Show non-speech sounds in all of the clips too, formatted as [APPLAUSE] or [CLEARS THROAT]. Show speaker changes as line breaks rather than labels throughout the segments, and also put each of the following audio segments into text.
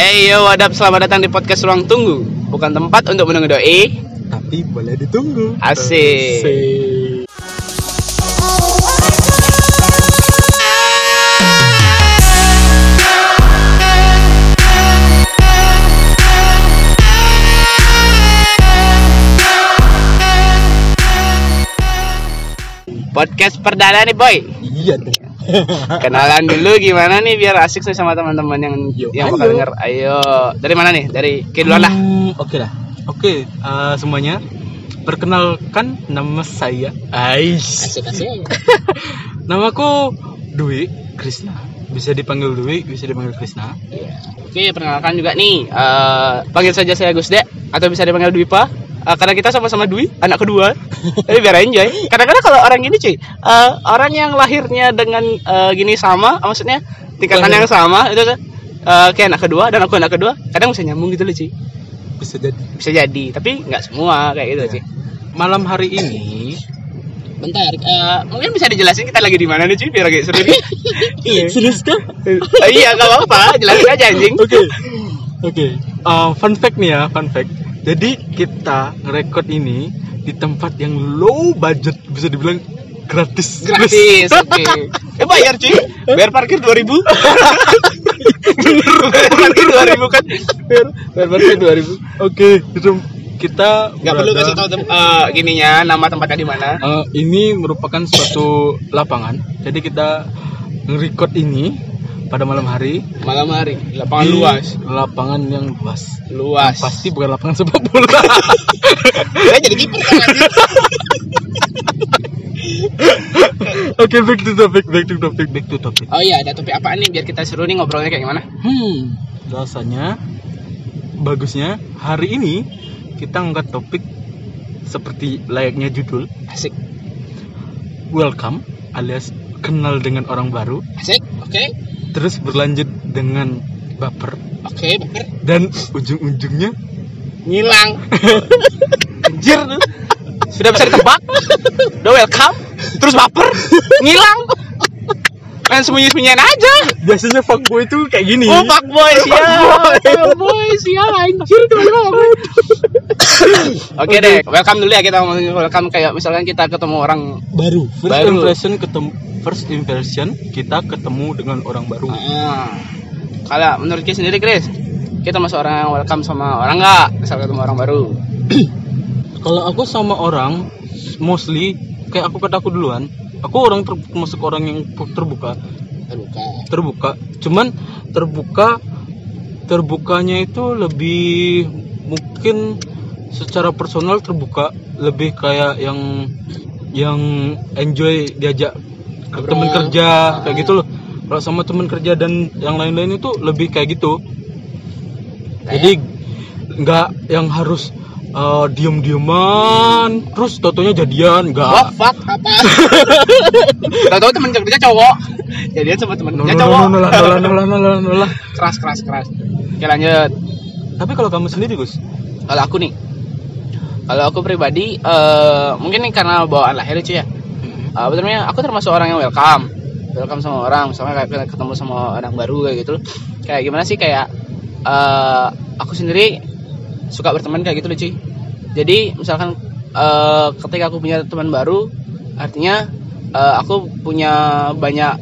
Hey yo, wadap, selamat datang di podcast Ruang Tunggu Bukan tempat untuk menunggu doi
Tapi boleh ditunggu.
Asik.
Asik.
Podcast perdana nih boy
Iya deh. [LAUGHS]
Kenalan dulu gimana nih biar asik nih sama teman-teman yang
Yo,
yang bakal
ayo.
denger Ayo, dari mana nih? Dari keduluan lah
Hmm, Oke lah. Oke, eh, semuanya. Perkenalkan nama saya Ais.
asik [LAUGHS]
Namaku Dwi Krisna. Bisa dipanggil Dwi, bisa dipanggil Krisna.
Oke, perkenalkan juga nih eh, Panggil saja saya Gusde Atau bisa dipanggil Dwipa Eh, karena kita sama-sama Dwi, anak kedua Jadi biar enjoy Kadang-kadang kalau orang gini cuy eh, Orang yang lahirnya dengan eh, gini sama Maksudnya tingkatan
Lahir.
yang sama Itu kan eh, kayak anak kedua dan aku anak kedua Kadang bisa nyambung gitu loh cuy
Bisa jadi.
Bisa jadi, tapi nggak semua kayak gitu cuy
Malam hari ini
Bentar, eh, mungkin bisa dijelasin kita lagi di mana nih cuy Biar agak seru nih [LAUGHS] Iya
Serius kah?
Iya, gak apa-apa, jelasin aja anjing
Oke. Oke. Uh, fun fact nih ya, fun fact. Jadi kita ngerekord ini di tempat yang low budget, bisa dibilang gratis.
gratis [LAUGHS] oke. Ya bayar cuy. Bayar parkir 2000 bayar parkir 2000 kan? Bayar, bayar parkir 2000
Oke, itu kita
nggak perlu kasih tahu tem- eh, gininya nama tempatnya di mana.
Uh, ini merupakan suatu lapangan. Jadi kita nge-record ini pada malam hari
malam hari lapangan
di
luas
lapangan yang luas.
luas
Pasti bukan lapangan sepak bola. [LAUGHS]
saya jadi kiper kan. [LAUGHS]
Oke, back to topic, back to topic, back to topic.
oh iya ada topik apaan nih biar kita seru nih ngobrolnya kayak gimana
Hmm, rasanya bagusnya hari ini kita angkat topik seperti layaknya judul
asik
welcome alias kenal dengan orang baru,
asik oke
terus berlanjut dengan baper.
Oke baper.
Dan ujung-ujungnya
ngilang. Anjir. Sudah bisa ditebak? Udah welcome. Terus baper. Ngilang main sembunyi-sembunyian aja
biasanya fuckboy itu kayak gini.
Oh, fuckboy sial. Fuckboy sial anjir fuckboy. Oke deh, welcome dulu ya kita welcome kayak misalkan kita ketemu orang
baru. First
Baru.
impression ketemu first impression kita ketemu dengan orang baru.
Ah. Kalau menurut Chris sendiri Chris, kita masuk orang yang welcome sama orang nggak? Misal ketemu orang baru. [CLEARS THROAT]
Kalau aku sama orang mostly kayak aku kata aku duluan, aku orang ter- termasuk orang yang terbuka,
Terbuka.
terbuka. Cuman terbuka terbukanya itu lebih mungkin secara personal terbuka, lebih kayak yang yang enjoy diajak ke temen kerja kayak gitu loh. Kalau sama temen kerja dan yang lain-lain itu lebih kayak gitu. Jadi nggak yang harus uh, diem-dieman terus totonya jadian
What
nggak
fuck apa? Tahu-tahu temen kerja cowok. Jadian sama temen kerja
no,
cowok.
no, no, lah, no, lah, no, lah, no, lah, no, lah.
Keras keras keras. Oke lanjut.
tapi kalau kamu sendiri Gus
Kalau aku nih, kalau aku pribadi, eh mungkin nih karena bawaan lahir cuy ya. Eh, apa namanya? Aku termasuk orang yang welcome, welcome sama orang, misalnya kayak ketemu sama orang baru kayak gitu. Kayak gimana sih kayak eh aku sendiri suka berteman kayak gitu loh cuy. Jadi misalkan eh ketika aku punya teman baru, artinya eh, aku punya banyak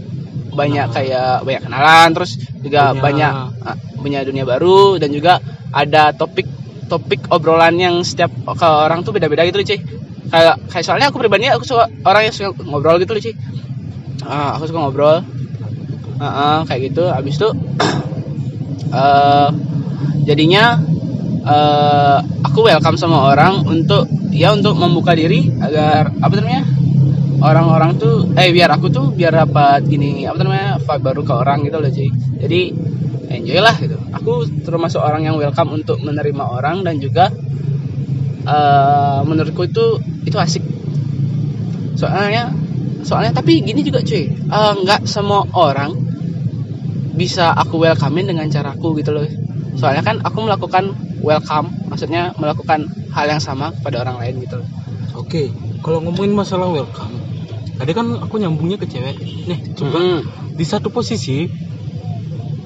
banyak kayak banyak kenalan, terus juga
Punya-
banyak eh, punya dunia baru dan juga ada topik topik obrolan yang setiap ke orang tuh beda-beda gitu loh cuy. Kayak kayak soalnya aku pribadi aku suka orang yang suka ngobrol gitu loh cuy. Ah, aku suka ngobrol. Ah, ah, kayak gitu. Abis itu [CLEARS THROAT] eh jadinya eh aku welcome sama orang untuk ya untuk membuka diri agar apa namanya orang-orang tuh eh biar aku tuh biar dapat gini apa namanya vibe baru ke orang gitu loh cuy jadi enjoy lah gitu. Aku termasuk orang yang welcome untuk menerima orang dan juga eh menurutku itu itu asik. Soalnya soalnya tapi gini juga cuy eh, nggak semua orang bisa aku welcomein dengan caraku gitu loh soalnya kan aku melakukan welcome maksudnya melakukan hal yang sama kepada orang lain gitu loh
Oke, kalau ngomongin masalah welcome, tadi kan aku nyambungnya ke cewek. Nih, coba
Hmm.
di satu posisi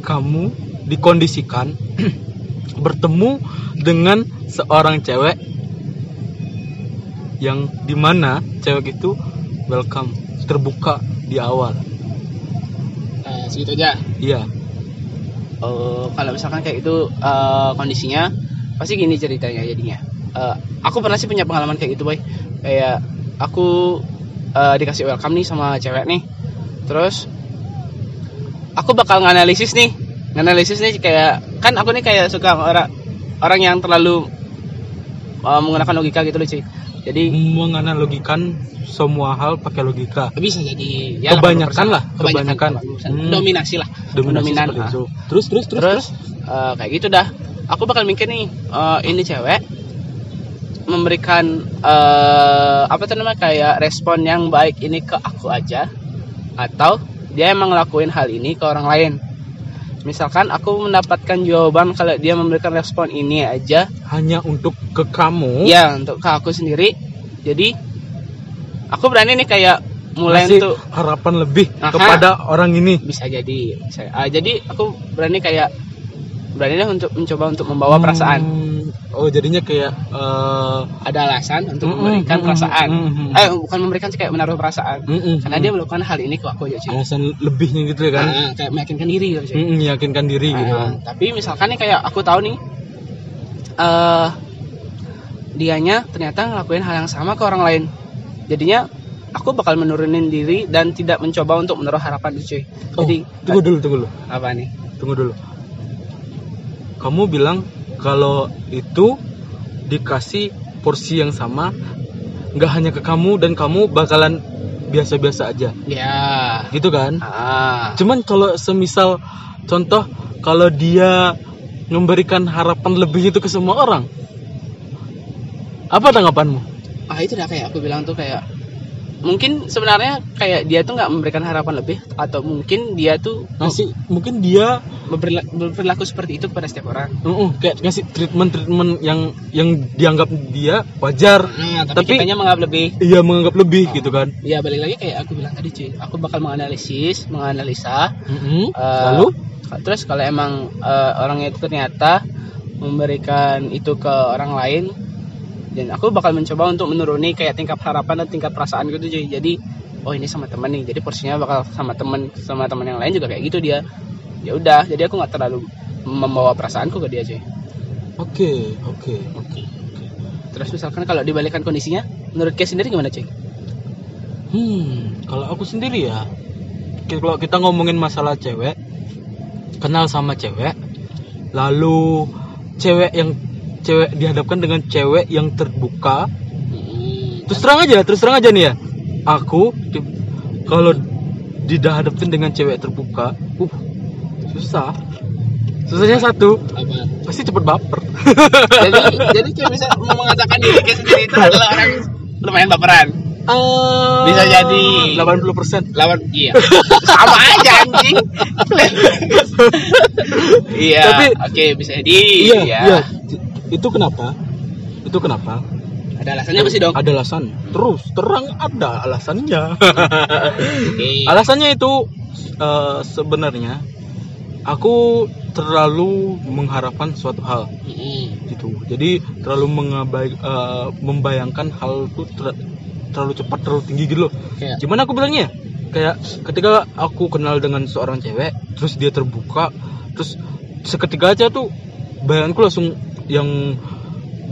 kamu dikondisikan [CLEARS THROAT] bertemu dengan seorang cewek yang di mana cewek itu welcome terbuka di awal
Eh, segitu aja
iya
Eh, kalau misalkan kayak itu eh, kondisinya pasti gini ceritanya jadinya. Eh, aku pernah sih punya pengalaman kayak gitu boy. Kayak aku eh, dikasih welcome nih sama cewek nih. Terus aku bakal nganalisis nih. Nganalisis nih kayak kan aku nih kayak suka orang orang yang terlalu eh, menggunakan logika gitu loh cuy jadi
menganalogikan semua hal pakai logika
bisa jadi ya
Kebanyakan
80%.
lah,
kebanyakan,
kebanyakan.
80%.
Hmm.
dominasi lah
dominasi
Dominan, ah.
itu. terus terus terus,
terus eh, kayak gitu dah aku bakal mikir nih eh, ini cewek memberikan eh, apa tuh namanya kayak respon yang baik ini ke aku aja atau dia emang ngelakuin hal ini ke orang lain misalkan aku mendapatkan jawaban kalau dia memberikan respon ini aja.
Hanya untuk ke kamu?
Ya untuk ke aku sendiri. Jadi aku berani nih kayak mulai
ngasih
untuk
harapan lebih
Aha.
kepada orang ini.
Bisa jadi bisa, ah, jadi aku berani kayak berani deh untuk mencoba untuk membawa
Hmm,
perasaan.
Oh jadinya kayak eh,
ada alasan untuk
Mm-mm,
memberikan
mm-mm,
perasaan.
mm-mm.
eh bukan memberikan sih kayak menaruh perasaan.
Mm-mm,
karena dia melakukan hal ini ke aku aja cuy
alasan lebihnya gitu ya kan?
Ah, kayak meyakinkan diri gitu cuy
Mm-mm, meyakinkan diri gitu.
Ah, tapi misalkan nih kayak aku tahu nih eh dianya ternyata ngelakuin hal yang sama ke orang lain. Jadinya aku bakal menurunin diri dan tidak mencoba untuk menaruh harapan cuy
oh,
jadi
tunggu dulu tunggu dulu.
Apa nih?
Tunggu dulu kamu bilang kalau itu dikasih porsi yang sama nggak hanya ke kamu dan kamu bakalan biasa-biasa aja.
Ya.
Gitu kan?
Ah.
Cuman kalau semisal contoh kalau dia memberikan harapan lebih itu ke semua orang apa tanggapanmu?
Ah itu dah kayak aku bilang tuh kayak mungkin sebenarnya kayak dia tuh nggak memberikan harapan lebih atau mungkin dia tuh
ngasih mungkin dia
berperilaku seperti itu kepada setiap orang.
Uh, kayak ngasih treatment treatment yang yang dianggap dia wajar
nah, tapi,
Tapi-
kitanya menganggap lebih.
iya menganggap lebih gitu kan.
Ya balik lagi kayak aku bilang tadi cuy. Aku bakal menganalisis menganalisa
Mm-mm.
eh,
lalu?
terus kalau emang eh, orangnya itu ternyata memberikan itu ke orang lain dan aku bakal mencoba untuk menuruni kayak tingkat harapan dan tingkat perasaan gitu cuy jadi oh ini sama temen nih. Jadi porsinya bakal sama temen sama teman yang lain juga kayak gitu dia. Ya udah jadi aku nggak terlalu membawa perasaanku ke dia cuy
oke oke. Oke
terus misalkan kalau dibalikan kondisinya menurut Kia sendiri gimana cuy
hmm kalau aku sendiri ya kalau kita ngomongin masalah cewek kenal sama cewek lalu cewek yang cewek dihadapkan dengan cewek yang terbuka.
Hmm,
terus terang aja terus terang aja nih ya. Aku di- kalau dihadapin dengan cewek terbuka uh susah. Susahnya satu
apa?
pasti cepet baper.
Jadi jadi Kia bisa mengatakan diri sendiri itu adalah orang lumayan baperan. Bisa jadi.
80 persen.
Lawan iya. Sama aja anjing. [LAUGHS] Iya
Tapi-
oke bisa jadi
iya
ya.
iya itu kenapa? Itu kenapa?
Ada alasannya pasti dong
ada alasan. Terus terang ada alasannya. [LAUGHS] Alasannya itu eh, sebenarnya aku terlalu mengharapkan suatu hal. Gitu. Jadi terlalu mengabai, eh, membayangkan hal itu ter- terlalu cepat terlalu tinggi gitu loh.
Kayak-
gimana aku bilangnya? Kayak ketika aku kenal dengan seorang cewek terus dia terbuka terus seketika aja tuh bayanganku langsung yang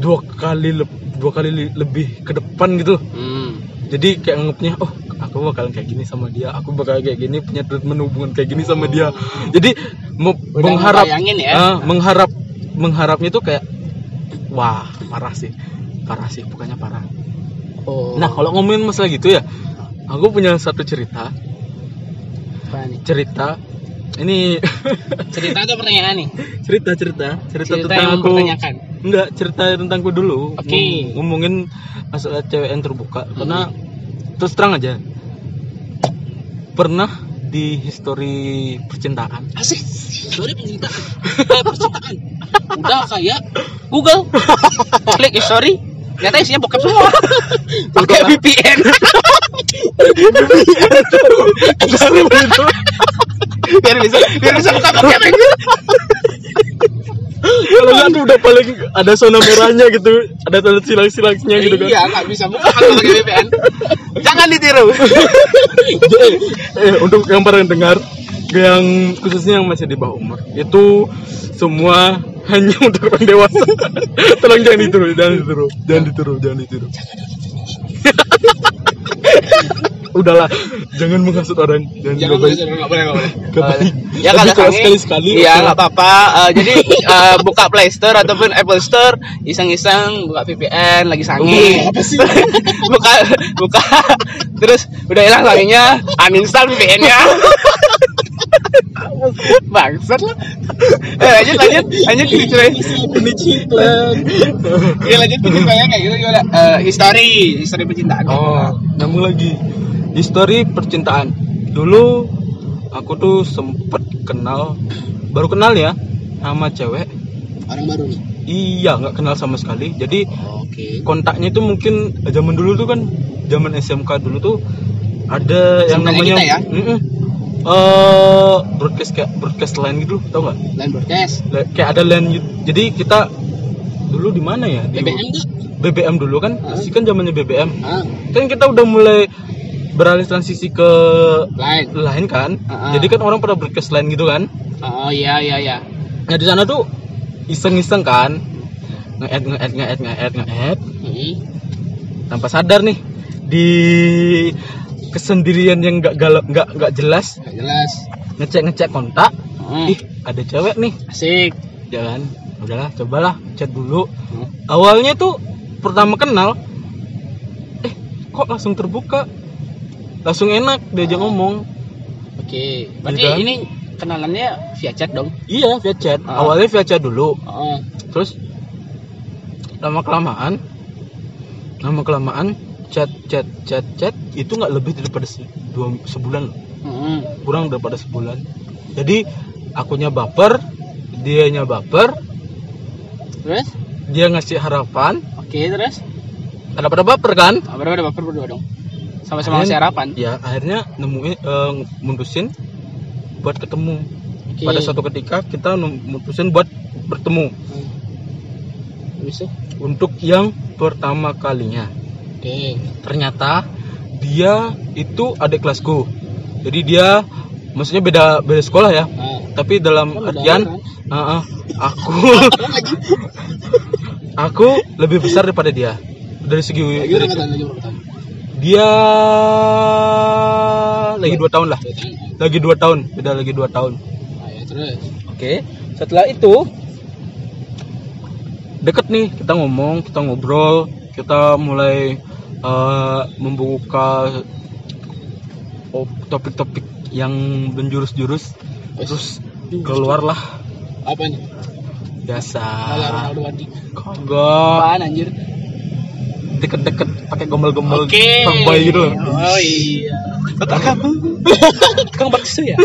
dua kali leb- dua kali li- lebih ke depan gitu. Loh
Hmm.
jadi kayak anggapnya oh aku bakalan kayak gini sama dia aku bakal kayak gini punya treatment hubungan kayak gini sama dia. Jadi me-
Udah
mengharap
ya.
ah, mengharap mengharapnya tuh kayak wah parah sih parah sih bukannya parah.
Oh.
Nah kalau ngomongin masalah gitu ya aku punya satu cerita. Cerita ini
cerita atau pertanyaan nih?
Cerita cerita. Cerita,
cerita
tentang
yang
aku. enggak cerita tentangku dulu.
Oke.
Ngom- ngomongin masalah cewek yang terbuka. Karena terus terang aja pernah di history percintaan.
Asik. Sorry percintaan. Eh percintaan. Udah kayak Google. Klik history ternyata isinya bokep semua. Pakai VPN [LAUGHS] biar bisa biar bisa buka paket anjir
kalau nggak tuh udah paling ada zona merahnya gitu. Ada tanda silang-silangnya gitu kan.
Iya nggak bisa buka kalau pakai VPN jangan ditiru.
Eh, eh, untuk yang para dengar yang khususnya yang masih di bawah umur itu semua hanya [LAUGHS] untuk orang dewasa. Tolong jangan ditiru jangan ditiru jangan ditiru jangan ditiru udahlah jangan menghasut orang. Jangan
jangan
nggak baik
boleh nggak boleh. nggak boleh.
Baik. [LAUGHS]
ya kalau sange,
sekali-sekali,
iya
oke.
nggak apa-apa. Eh, jadi eh, buka Play Store ataupun Apple Store iseng-iseng buka VPN lagi sange.
Oh, apa sih? [LAUGHS]
buka buka. Terus udah hilang sangenya uninstall VPN-nya [LAUGHS] bangsat lah. Eh, lanjut lanjut. Lanjut cuy
ini ciklan
Iya lanjut bikin kayak kayak gitu gimana? Eh, history, history percintaan.
oh nyambung lagi histori percintaan dulu aku tuh sempet kenal baru kenal ya sama cewek
orang baru nih.
iya nggak kenal sama sekali jadi
Oke.
kontaknya itu mungkin zaman dulu tuh kan zaman SMK dulu tuh ada yang
SMK-nya
namanya
kita ya?
Mm-mm. Eh, broadcast kayak broadcast line gitu tau nggak
Line broadcast.
Le- kayak ada gitu. jadi kita dulu di mana ya Di-
BBM tuh.
BBM dulu kan masih kan zamannya BBM
Ah,
kan kita udah mulai beralih transisi ke
line.
lain kan
ah.
jadi kan orang pada broadcast line gitu kan
Oh iya iya iya.
nah di sana tuh iseng-iseng kan nge-add nge-add nge-add nge-add nge-add
Hmm.
tanpa sadar nih di kesendirian yang nggak galak nggak nggak jelas
Nggak jelas.
ngecek ngecek kontak
Hmm.
ih ada cewek nih
Asik.
jalan udahlah cobalah chat dulu
Hmm.
awalnya tuh pertama kenal eh kok langsung terbuka langsung enak diajak ngomong
Oke. Berarti
Iya kan?
ini kenalannya via chat dong.
iya via chat
Ah.
awalnya via chat dulu
Oh.
terus lama kelamaan lama kelamaan chat chat chat chat itu nggak lebih daripada se- dua sebulan.
Hmm.
kurang daripada sebulan jadi akunya baper dianya baper
Terus?
dia ngasih harapan
Oke terus?
ada pada baper kan
Oh, berdua baper berdua dong. Sama-sama ngasih harapan.
ya akhirnya nemuin eh, mutusin buat ketemu
Oke.
pada suatu ketika kita mutusin buat bertemu
Hmm.
Untuk yang pertama kalinya
Oke.
ternyata dia itu adik kelasku jadi dia maksudnya beda beda sekolah ya
Nah.
tapi dalam
beda
artian
kan?
ah, ah, aku [LAUGHS] aku lebih besar daripada dia dari segi
Lagi
dari-? Dia lagi dua tahun lah. Lagi dua tahun. Beda lagi dua tahun.
Ah, ya, terus?
oke. Setelah itu deket nih. Kita ngomong kita ngobrol kita mulai eh, membuka op- topik-topik yang menjurus-jurus. Terus keluarlah.
Apa nih?
biasa. Kagak
anjir?
Deket-deket pakai gombal-gombal
Oke.
fuckboy gitu loh
Oh iya. Bapak kamu tukang bakso ya?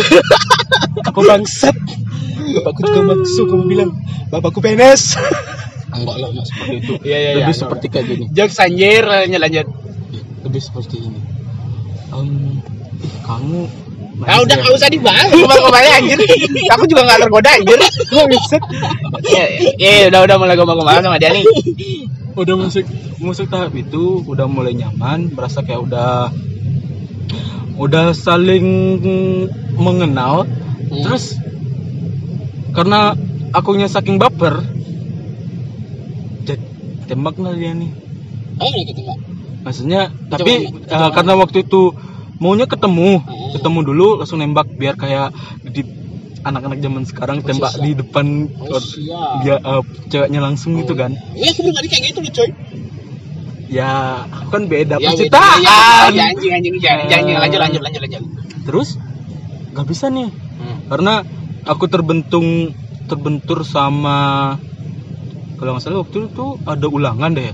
Apa bangsat? Bapakku tukang bakso kamu bilang bapakku PNS. [LAUGHS]
enggak lah enggak seperti itu
Iya iya
lebih seperti kayak gini
Jokes anjir lanjut lanjut.
lebih seperti ini ih, kamu
Ah udah nggak usah dibahas gombal-gombalnya anjir. Aku juga nggak tergoda anjir. Bangsat. Ya, ya, ya, udah udah mulai gombal-gombal sama dia nih.
udah masuk masuk tahap itu udah mulai nyaman berasa kayak udah udah saling mengenal
Hmm.
terus karena akunya saking baper jadi tembak lah dia nih
Oh gitu
maksudnya tapi eh, karena waktu itu maunya ketemu ketemu dulu langsung nembak biar kayak di anak-anak zaman sekarang
Oh,
tembak
siap.
di depan
Oh siap.
dia eh, ceweknya langsung gitu kan
Ya aku pribadi kayak gitu loh coy.
ya aku kan beda
Ya,
percintaan
beda. Ya, ya, anjing anjing jangan jangan jangan. lanjut lanjut lanjut lanjut.
terus nggak bisa nih
Hmm.
karena aku terbentung terbentur sama kalau nggak salah waktu itu ada ulangan deh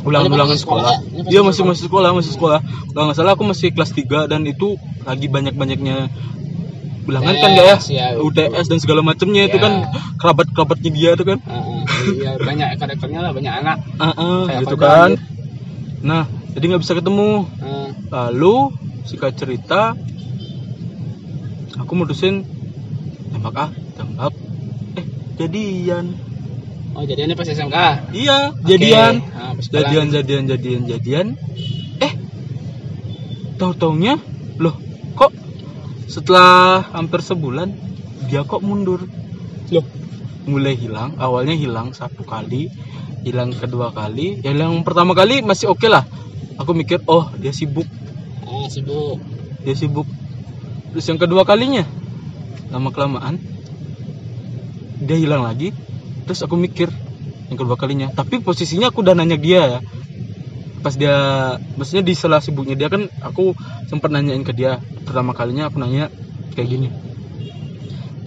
ulangan-ulangan
masih sekolah ya?
Iya masih
sekolah.
masih sekolah masih sekolah kalau nggak salah aku masih kelas 3 dan itu lagi banyak-banyaknya ulangan kan nggak ya
UTS, ya,
UTS dan segala macamnya itu
Ya.
kan kerabat-kerabatnya dia tuh kan
Heeh. Iya banyak ekor-ekornya lah banyak anak.
Ah,
Kayak
gitu kan
aja.
nah jadi nggak bisa ketemu
Heeh.
lalu singkat cerita aku mutusin tembak ah tembak eh jadian
Oh, jadiannya pas SMK.
iya
Oke.
jadian.
Ah,
jadian jadian jadian jadian. Eh tahu taunya loh kok setelah hampir sebulan dia kok mundur?
Loh,
mulai hilang awalnya hilang satu kali hilang kedua kali. Ya yang pertama kali masih oke lah. Aku mikir oh dia sibuk.
Ah sibuk.
dia sibuk. Terus yang kedua kalinya lama kelamaan dia hilang lagi terus aku mikir yang kedua kalinya. Tapi posisinya aku udah nanya dia ya. Pas dia maksudnya di sela sibuknya dia kan aku sempat nanyain ke dia. Pertama kalinya aku nanya kayak gini.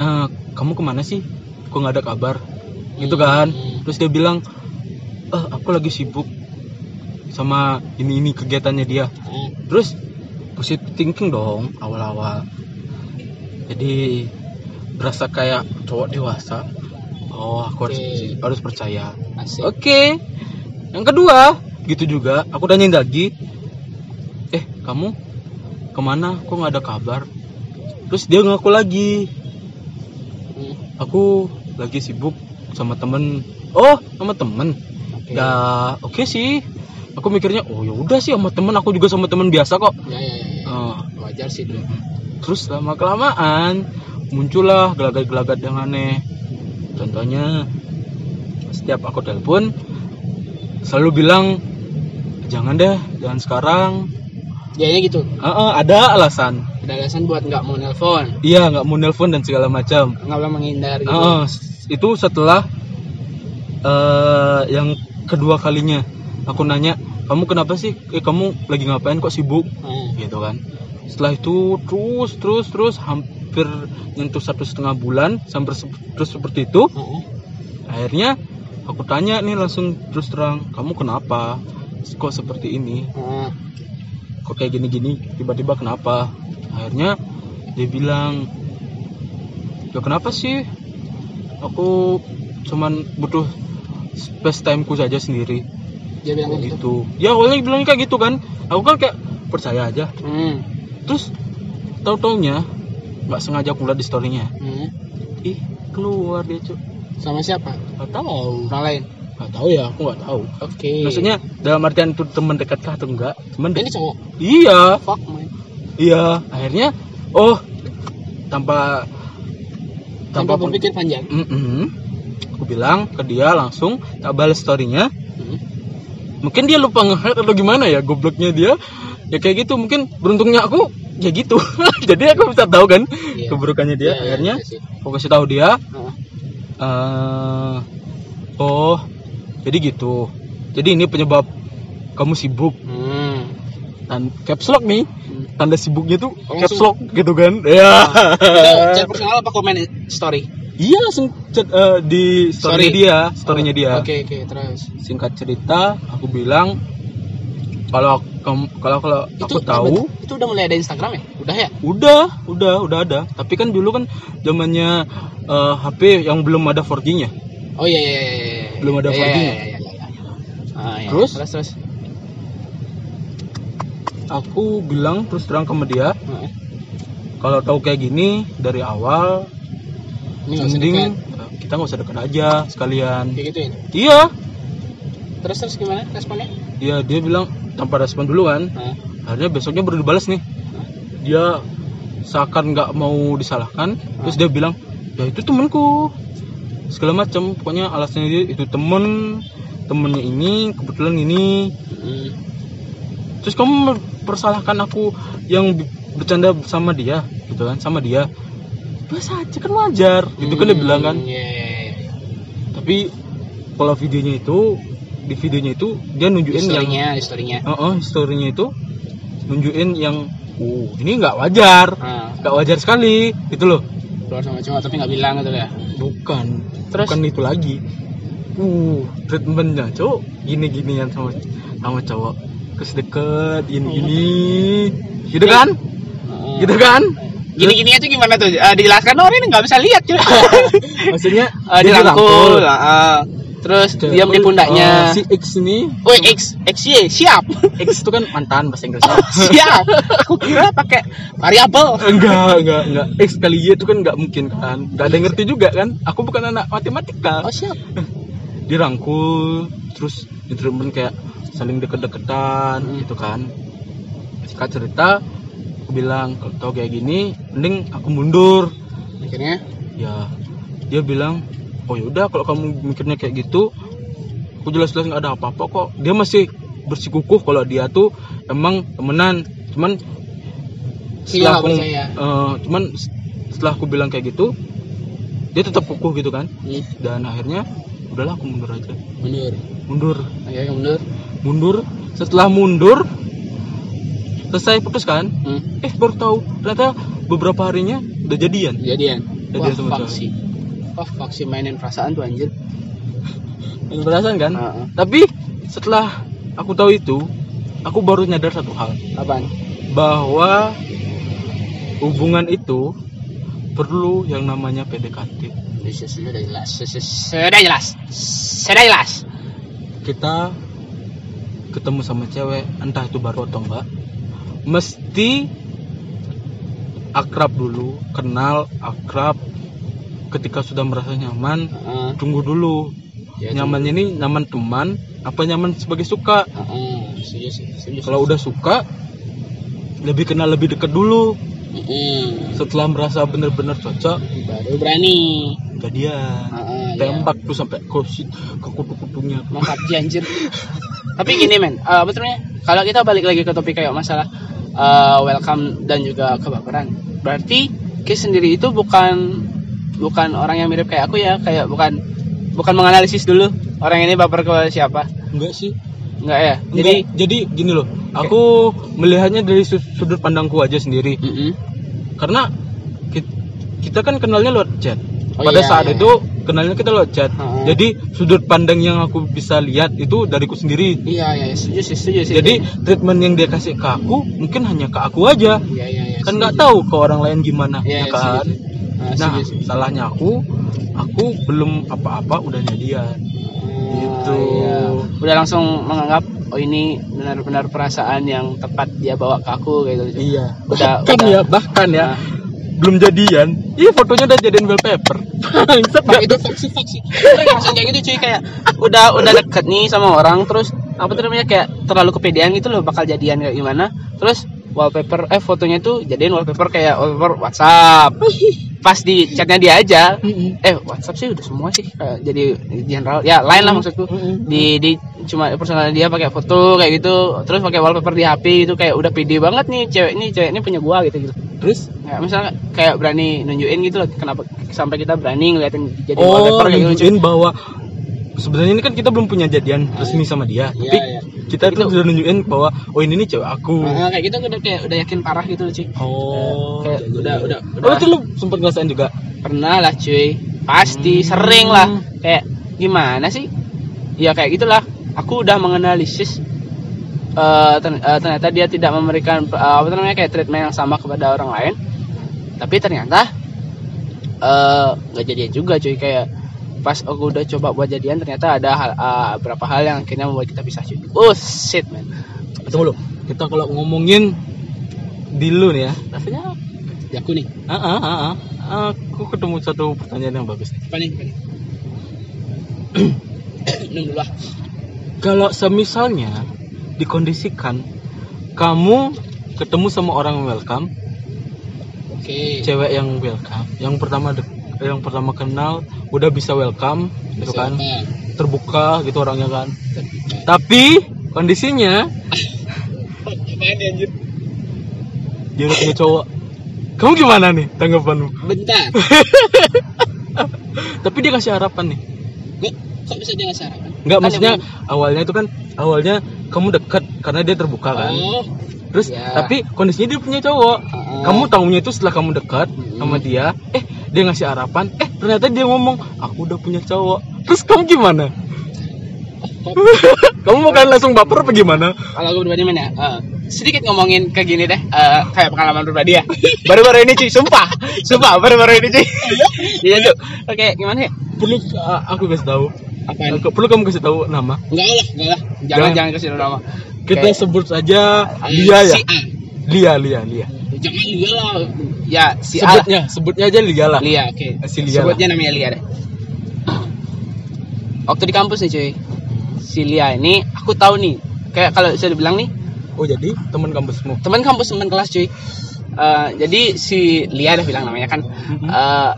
"Eh, kamu ke mana sih? Kok nggak ada kabar? Gitu kan. Terus dia bilang eh aku lagi sibuk sama ini ini kegiatannya dia. Terus positive thinking dong awal-awal. Jadi berasa kayak cowok dewasa oh aku harus
Oke.
harus percaya. Oke. Yang kedua gitu juga. Aku tanyain lagi. Eh kamu ke mana? Kok nggak ada kabar? Terus dia ngaku lagi. Aku lagi sibuk sama temen. Oh sama temen?
Oke.
ya oke sih. Aku mikirnya oh ya udah sih sama temen. Aku juga sama temen biasa kok.
Ya, ya, ya, ya.
Oh,
Wajar sih dulu.
terus lama kelamaan muncullah gelagat-gelagat yang aneh contohnya setiap aku telepon selalu bilang jangan deh jangan sekarang.
Ya, ya gitu.
Ah, ah, ada alasan.
Ada alasan buat nggak mau nelpon,
iya nggak mau nelpon dan segala macam.
Nggak boleh menghindar gitu.
Ah, itu setelah eh yang kedua kalinya. Aku nanya kamu kenapa sih? Eh, kamu lagi ngapain? Kok sibuk?
Ah,
gitu kan. Setelah itu terus terus terus hampir nyentuh satu setengah bulan sampai terus seperti itu.
Ah.
akhirnya aku tanya nih langsung terus terang kamu kenapa kok seperti ini?
Ah,
kok kayak gini gini tiba-tiba kenapa? Akhirnya dia bilang ya kenapa sih? Aku cuman butuh space timeku saja sendiri.
Dia bilang
kayak
gitu.
gitu. Ya awalnya bilangnya kayak gitu kan. Aku kan kayak percaya aja.
Hmm.
terus tahu taunya nggak sengaja aku lihat di storynya
Hmm.
ih keluar dia cuy
Sama siapa?
nggak tahu
Orang lain.
nggak tahu ya aku nggak tahu
Oke.
maksudnya dalam artian itu teman dekat kah atau enggak teman
ini cowok.
iya
Fuck man.
iya akhirnya oh tanpa
Tanpa
pun-
berpikir panjang.
Mm-mm. aku bilang ke dia langsung tak balas storynya
Hmm.
mungkin dia lupa nge atau gimana ya gobloknya dia ya kayak gitu mungkin beruntungnya aku ya gitu [LAUGHS] jadi aku bisa tahu kan
Iya.
keburukannya dia
Iya, iya,
akhirnya
iya sih.
aku kasih tahu dia eh oh jadi gitu jadi ini penyebab kamu sibuk
Hmm.
dan caps lock nih
Hmm.
tanda sibuknya tuh
Oh,
caps
langsung.
lock gitu kan ya
Itu chat personal apa komen story?
iya langsung chat eh, di story
Story.
dia storynya
Oh,
dia
Oke oke terus.
singkat cerita aku bilang kalau kamu kalau kalau aku tahu
itu udah mulai ada Instagram ya? Udah ya?
udah udah udah ada tapi kan dulu kan zamannya eh, HP yang belum ada 4G-nya
Oh iya iya iya. iya.
Belum ada
Iya,
4G
iya,
-nya.
iya, iya, iya, iya. Ah, iya.
Terus?
terus terus.
aku bilang terus terang sama dia
Heeh.
kalau tahu kayak gini dari awal
Ini
mending kita nggak usah deket aja sekalian
Kayak gitu ya.
iya
Terus terus gimana responnya?
Iya dia bilang tanpa respon dulu kan.
Nah,
akhirnya besoknya baru dibalas nih. Dia seakan nggak mau disalahkan terus dia bilang ya itu temenku segala macam pokoknya alasannya dia itu temen temennya ini kebetulan ini.
Hmm.
terus kamu mempersalahkan aku yang bercanda sama dia gitu kan sama dia. Biasa aja kan wajar. Gitu kan dia bilang kan.
iya.
tapi kalau videonya itu di videonya itu dia
Di
nunjukin yang
story-nya, di story-nya.
Oh, oh, storynya itu nunjukin yang uh ini nggak wajar
Nah,
nggak wajar sekali gitu loh
keluar sama cowok tapi nggak bilang gitu ya.
bukan
Terus?
bukan itu lagi uh treatmentnya cowok gini ginian sama sama cowok terus deket gini gini gitu kan
Heeh.
gitu kan
Gini-gini aja gimana tuh? Eh, dijelaskan oh ini nggak bisa lihat cuy. [LAUGHS]
maksudnya [LAUGHS] dia
dirangkul.
dirangkul.
Heeh. Terus
Cewek-
diam di pundaknya.
Oh, si X ini.
Woi X X Y siap.
X itu kan mantan bahasa Inggrisnya [LAUGHS]
siap. Aku kira pakai variabel.
Enggak enggak enggak. X kali Y itu kan enggak mungkin kan. Enggak ada yang ngerti juga kan. Aku bukan anak matematika.
Oh siap.
Dirangkul terus di treatment kayak saling deket-deketan
Hmm.
gitu kan. Singkat cerita aku bilang kalau tau kayak gini mending aku mundur.
Akhirnya?
Ya dia bilang oh yaudah kalau kamu mikirnya kayak gitu aku jelas-jelas nggak ada apa-apa kok. Dia masih bersikukuh kalau dia tuh emang temenan. Cuman
Iya,
setelah aku eh, cuman setelah aku bilang kayak gitu dia tetap kukuh gitu kan.
Hmm,
dan akhirnya udahlah aku mundur aja.
Mundur.
Mundur.
Akhirnya mundur?
Mundur. Setelah mundur selesai putus kan?
Hmm,
eh baru tahu. Ternyata beberapa harinya udah jadian.
Kejadian wah
Jadian sama
fuck fuck sih mainin perasaan tuh anjir.
Ada perasaan kan?
Heeh.
tapi setelah aku tahu itu aku baru nyadar satu hal.
Apaan?
Bahwa hubungan itu perlu yang namanya PDKT
Sudah jelas sudah jelas sudah jelas.
Kita ketemu sama cewek entah itu baru atau enggak mesti akrab dulu kenal akrab ketika sudah merasa nyaman
Heeh.
tunggu dulu.
Ya,
nyamannya ini nyaman teman apa nyaman sebagai suka?
Setuju
kalau udah suka lebih kenal lebih dekat dulu.
Heeh.
setelah merasa benar-benar cocok
baru berani.
jadian
Heeh, iya.
tembak tuh sampai ke si- ke kutu-kutunya
mantap anjir. [LAUGHS] Tapi gini men eh, apa namanya kalau kita balik lagi ke topik kayak masalah eh, welcome dan juga kebaperan berarti Kis sendiri itu bukan bukan orang yang mirip kayak aku ya kayak bukan bukan menganalisis dulu orang ini baper ke siapa.
Enggak sih.
Enggak ya?
Jadi
jadi
jadi gini loh aku melihatnya dari su- sudut pandangku aja sendiri.
Mm-mm.
karena ki- kita kan kenalnya lewat chat.
Oh
pada
iya,
saat
iya.
itu kenalnya kita lewat chat.
Heeh.
jadi sudut pandang yang aku bisa lihat itu dariku sendiri.
Iya iya setuju sih setuju sih.
Jadi treatment yang dia kasih ke aku mungkin hanya ke aku aja.
Iya iya iya.
Kan nggak tahu ke orang lain gimana
Iya,
ya
iya,
kan?
setuju. Ah,
nah
setuju sih.
salahnya aku aku belum apa-apa udah jadian Gitu.
Oh, iya. Udah langsung menganggap oh ini benar-benar perasaan yang tepat dia bawa ke aku kayak gitu.
iya
Udah-
bahkan [LAUGHS]
udah.
ya bahkan ya
Nah.
belum jadian iya fotonya udah jadian wallpaper [LAUGHS]
Pak itu faksi faksi. Langsung kayak gitu cuy kayak udah udah deket nih sama orang terus apa tuh namanya kayak terlalu kepedean gitu loh bakal jadian kayak gimana. Terus wallpaper eh fotonya tuh jadiin wallpaper kayak wallpaper WhatsApp. Pas di chatnya dia aja. Eh WhatsApp sih udah semua sih kayak jadi general. Ya lain lah maksudku. Di di cuma personal dia pakai foto kayak gitu terus pakai wallpaper di HP itu kayak udah pede banget nih cewek ini cewek ini punya gua gitu gitu.
terus
Ya, misalnya kayak berani nunjukin gitu loh kenapa sampai kita berani ngeliatin jadi
oh
wallpaper kayak gitu.
bahwa sebenarnya ini kan kita belum punya jadian resmi sama dia
Iya,
tapi
iya.
kita tuh udah nunjukin bahwa oh ini nih cewek aku
Nah, kayak gitu udah kayak udah yakin parah gitu loh cuy.
oh
Kayak
iya,
udah
iya.
udah
oh
udah
itu lu sempet ngerasain juga
pernah lah cuy. Pasti
Hmm.
sering lah. Kayak gimana sih? Ya kayak gitulah. Aku udah menganalisis eh, ten- eh, ternyata dia tidak memberikan eh, apa namanya kayak treatment yang sama kepada orang lain. Tapi ternyata nggak jadian juga cuy kayak pas aku udah coba buat jadian ternyata ada hal, eh, beberapa hal yang akhirnya membuat kita pisah cuy. Oh shit man.
tunggu lu kita kalau ngomongin di lu nih ya
Rasanya ya aku nih.
ah, ah, ah, ah. aku ketemu satu pertanyaan yang bagus nih
Apa nih? Apa nih? [CLEARS THROAT] Minum dulu lah.
kalau semisalnya dikondisikan kamu ketemu sama orang welcome
Oke.
cewek yang welcome yang pertama yang pertama kenal udah bisa welcome gitu kan terbuka gitu orangnya kan tapi kondisinya
Apaan dia
udah punya cowok kamu gimana nih tanggapanmu
Bentar. [LAUGHS]
tapi dia kasih harapan nih
Kok, kok bisa dia ngasih harapan?
Enggak maksudnya awalnya itu kan awalnya kamu dekat karena dia terbuka kan
Oh.
terus
ya.
tapi kondisinya dia punya cowok
Ah.
kamu tahunya itu setelah kamu dekat
Mm-mm.
sama dia eh dia ngasih harapan eh ternyata dia ngomong aku udah punya cowok terus kamu gimana [LAUGHS] kamu bakal langsung baper apa gimana
Kalau gue pribadi mana? eh, sedikit ngomongin kayak gini deh, eh, kayak pengalaman pribadi ya. [LAUGHS] Baru-baru ini cuy, sumpah, sumpah baru-baru ini cuy. [LAUGHS] Iya cuy. Oke, gimana ya?
perlu uh, aku kasih tahu? Aku- perlu kamu kasih tahu nama
Enggak lah, enggak lah. Jangan
Jangan.
jangan kasih nama.
kita
Kayak-
sebut saja Lia ya
Si.
Lia Lia Lia
Jangan Lia lah. Ya, si A. lah.
sebutnya sebutnya aja Lia lah
Lia, oke.
Si Lia
Sebutnya namanya Lia deh. Waktu di kampus nih cuy. Si Lia ini aku tahu nih. Kayak kalau bisa dibilang nih,
oh jadi teman kampusmu
teman kampus teman kelas cuy. Eh, jadi si Lia ada bilang namanya kan. eh,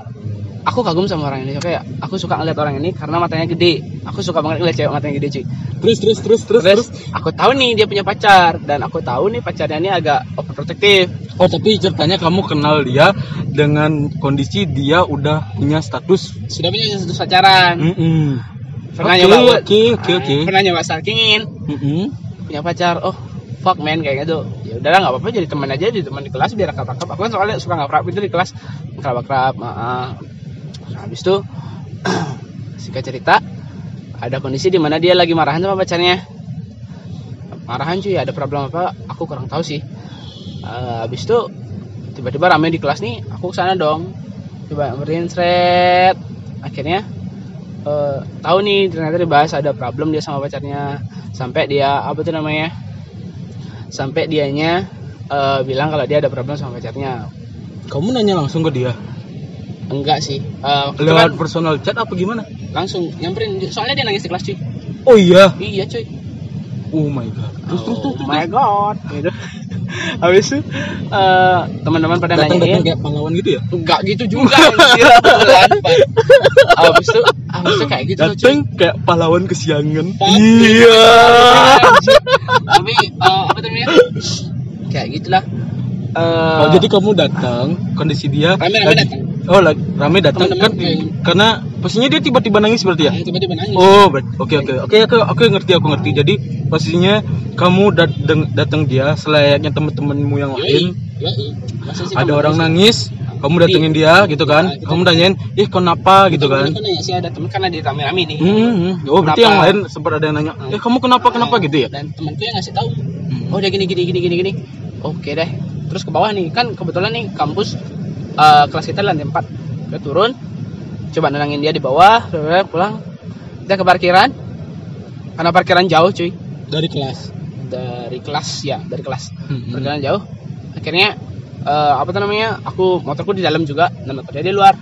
aku kagum sama orang ini kayak aku suka ngeliat orang ini karena matanya gede. Aku suka banget ngeliat cewek matanya gede cuy.
terus terus terus terus
Terus aku tahu nih dia punya pacar dan aku tahu nih pacarnya ini agak overprotective.
oh tapi ceritanya kamu kenal dia dengan kondisi dia udah punya status
Sudah punya status pacaran.
Mm-mm.
Pernah
Oke,
nyoba
oke oke oke
Pernah nyoba stalkingin.
Mm-mm.
punya pacar oh fuck man kayak gitu ya udahlah nggak apa-apa jadi teman aja jadi teman di kelas biar akrab akrab aku kan soalnya suka nggak akrab itu di kelas akrab akrab nah, habis itu [CLEARS THROAT] singkat cerita ada kondisi di mana dia lagi marahan sama pacarnya. Marahan cuy ada problem apa aku kurang tahu sih. Eh, habis itu tiba-tiba rame di kelas nih aku ke sana dong. Coba ngerin seret akhirnya eh, tahu nih ternyata dibahas ada problem dia sama pacarnya. Sampai dia apa tuh namanya? Sampai dianya eh, bilang kalau dia ada problem sama pacarnya.
Kamu nanya langsung ke dia
enggak sih. Eh, itu
lewat
kan
personal chat apa gimana?
Langsung nyamperin. Soalnya dia nangis di kelas cuy.
Oh iya?
Iya cuy.
Oh my god. Terus terus terus
oh my god. Gitu. [LAUGHS] Habis itu eh, teman-teman pada
datang datang
nanyain.
kayak pahlawan gitu ya?
Enggak gitu [LAUGHS] juga habis itu habis itu kayak gitu
datang kayak pahlawan kesiangan. Iya.
Tapi eh, apa namanya? Kayak gitulah. Eh,
oh jadi kamu datang kondisi dia lagi-
datang.
Oh lagi rame datang kan
kayak-
karena posisinya dia tiba-tiba nangis berarti ya
Ah, tiba-tiba nangis
Oh, oke oke oke oke oke ngerti aku ngerti. Jadi posisinya kamu datang datang dia selayaknya teman-temanmu yang lain.
Yoi.
Ada orang
nangis?
kamu datengin dia gitu kan.
Iya,
Kamu tanyain, "Ih, kenapa?" gitu kan.
Aku nanya sih ada temen karena di rame-rame nih
Hmm, hmm. Oh, berarti
Kenapa?
yang lain sempat ada yang nanya, "Eh, kamu kenapa kenapa gitu ya?"
dan temanku yang ngasih tahu
Hmm.
oh dia gini gini gini gini gini oke deh terus ke bawah nih kan kebetulan nih kampus eh, kelas kita lantai 4 kita turun coba nenangin dia di bawah pulang. Kita ke parkiran. Karena parkiran jauh cuy.
Dari kelas.
dari kelas ya dari kelas.
Hmm.
perjalanan jauh. Akhirnya eh, apa namanya aku motorku di dalam juga dan motornya di luar.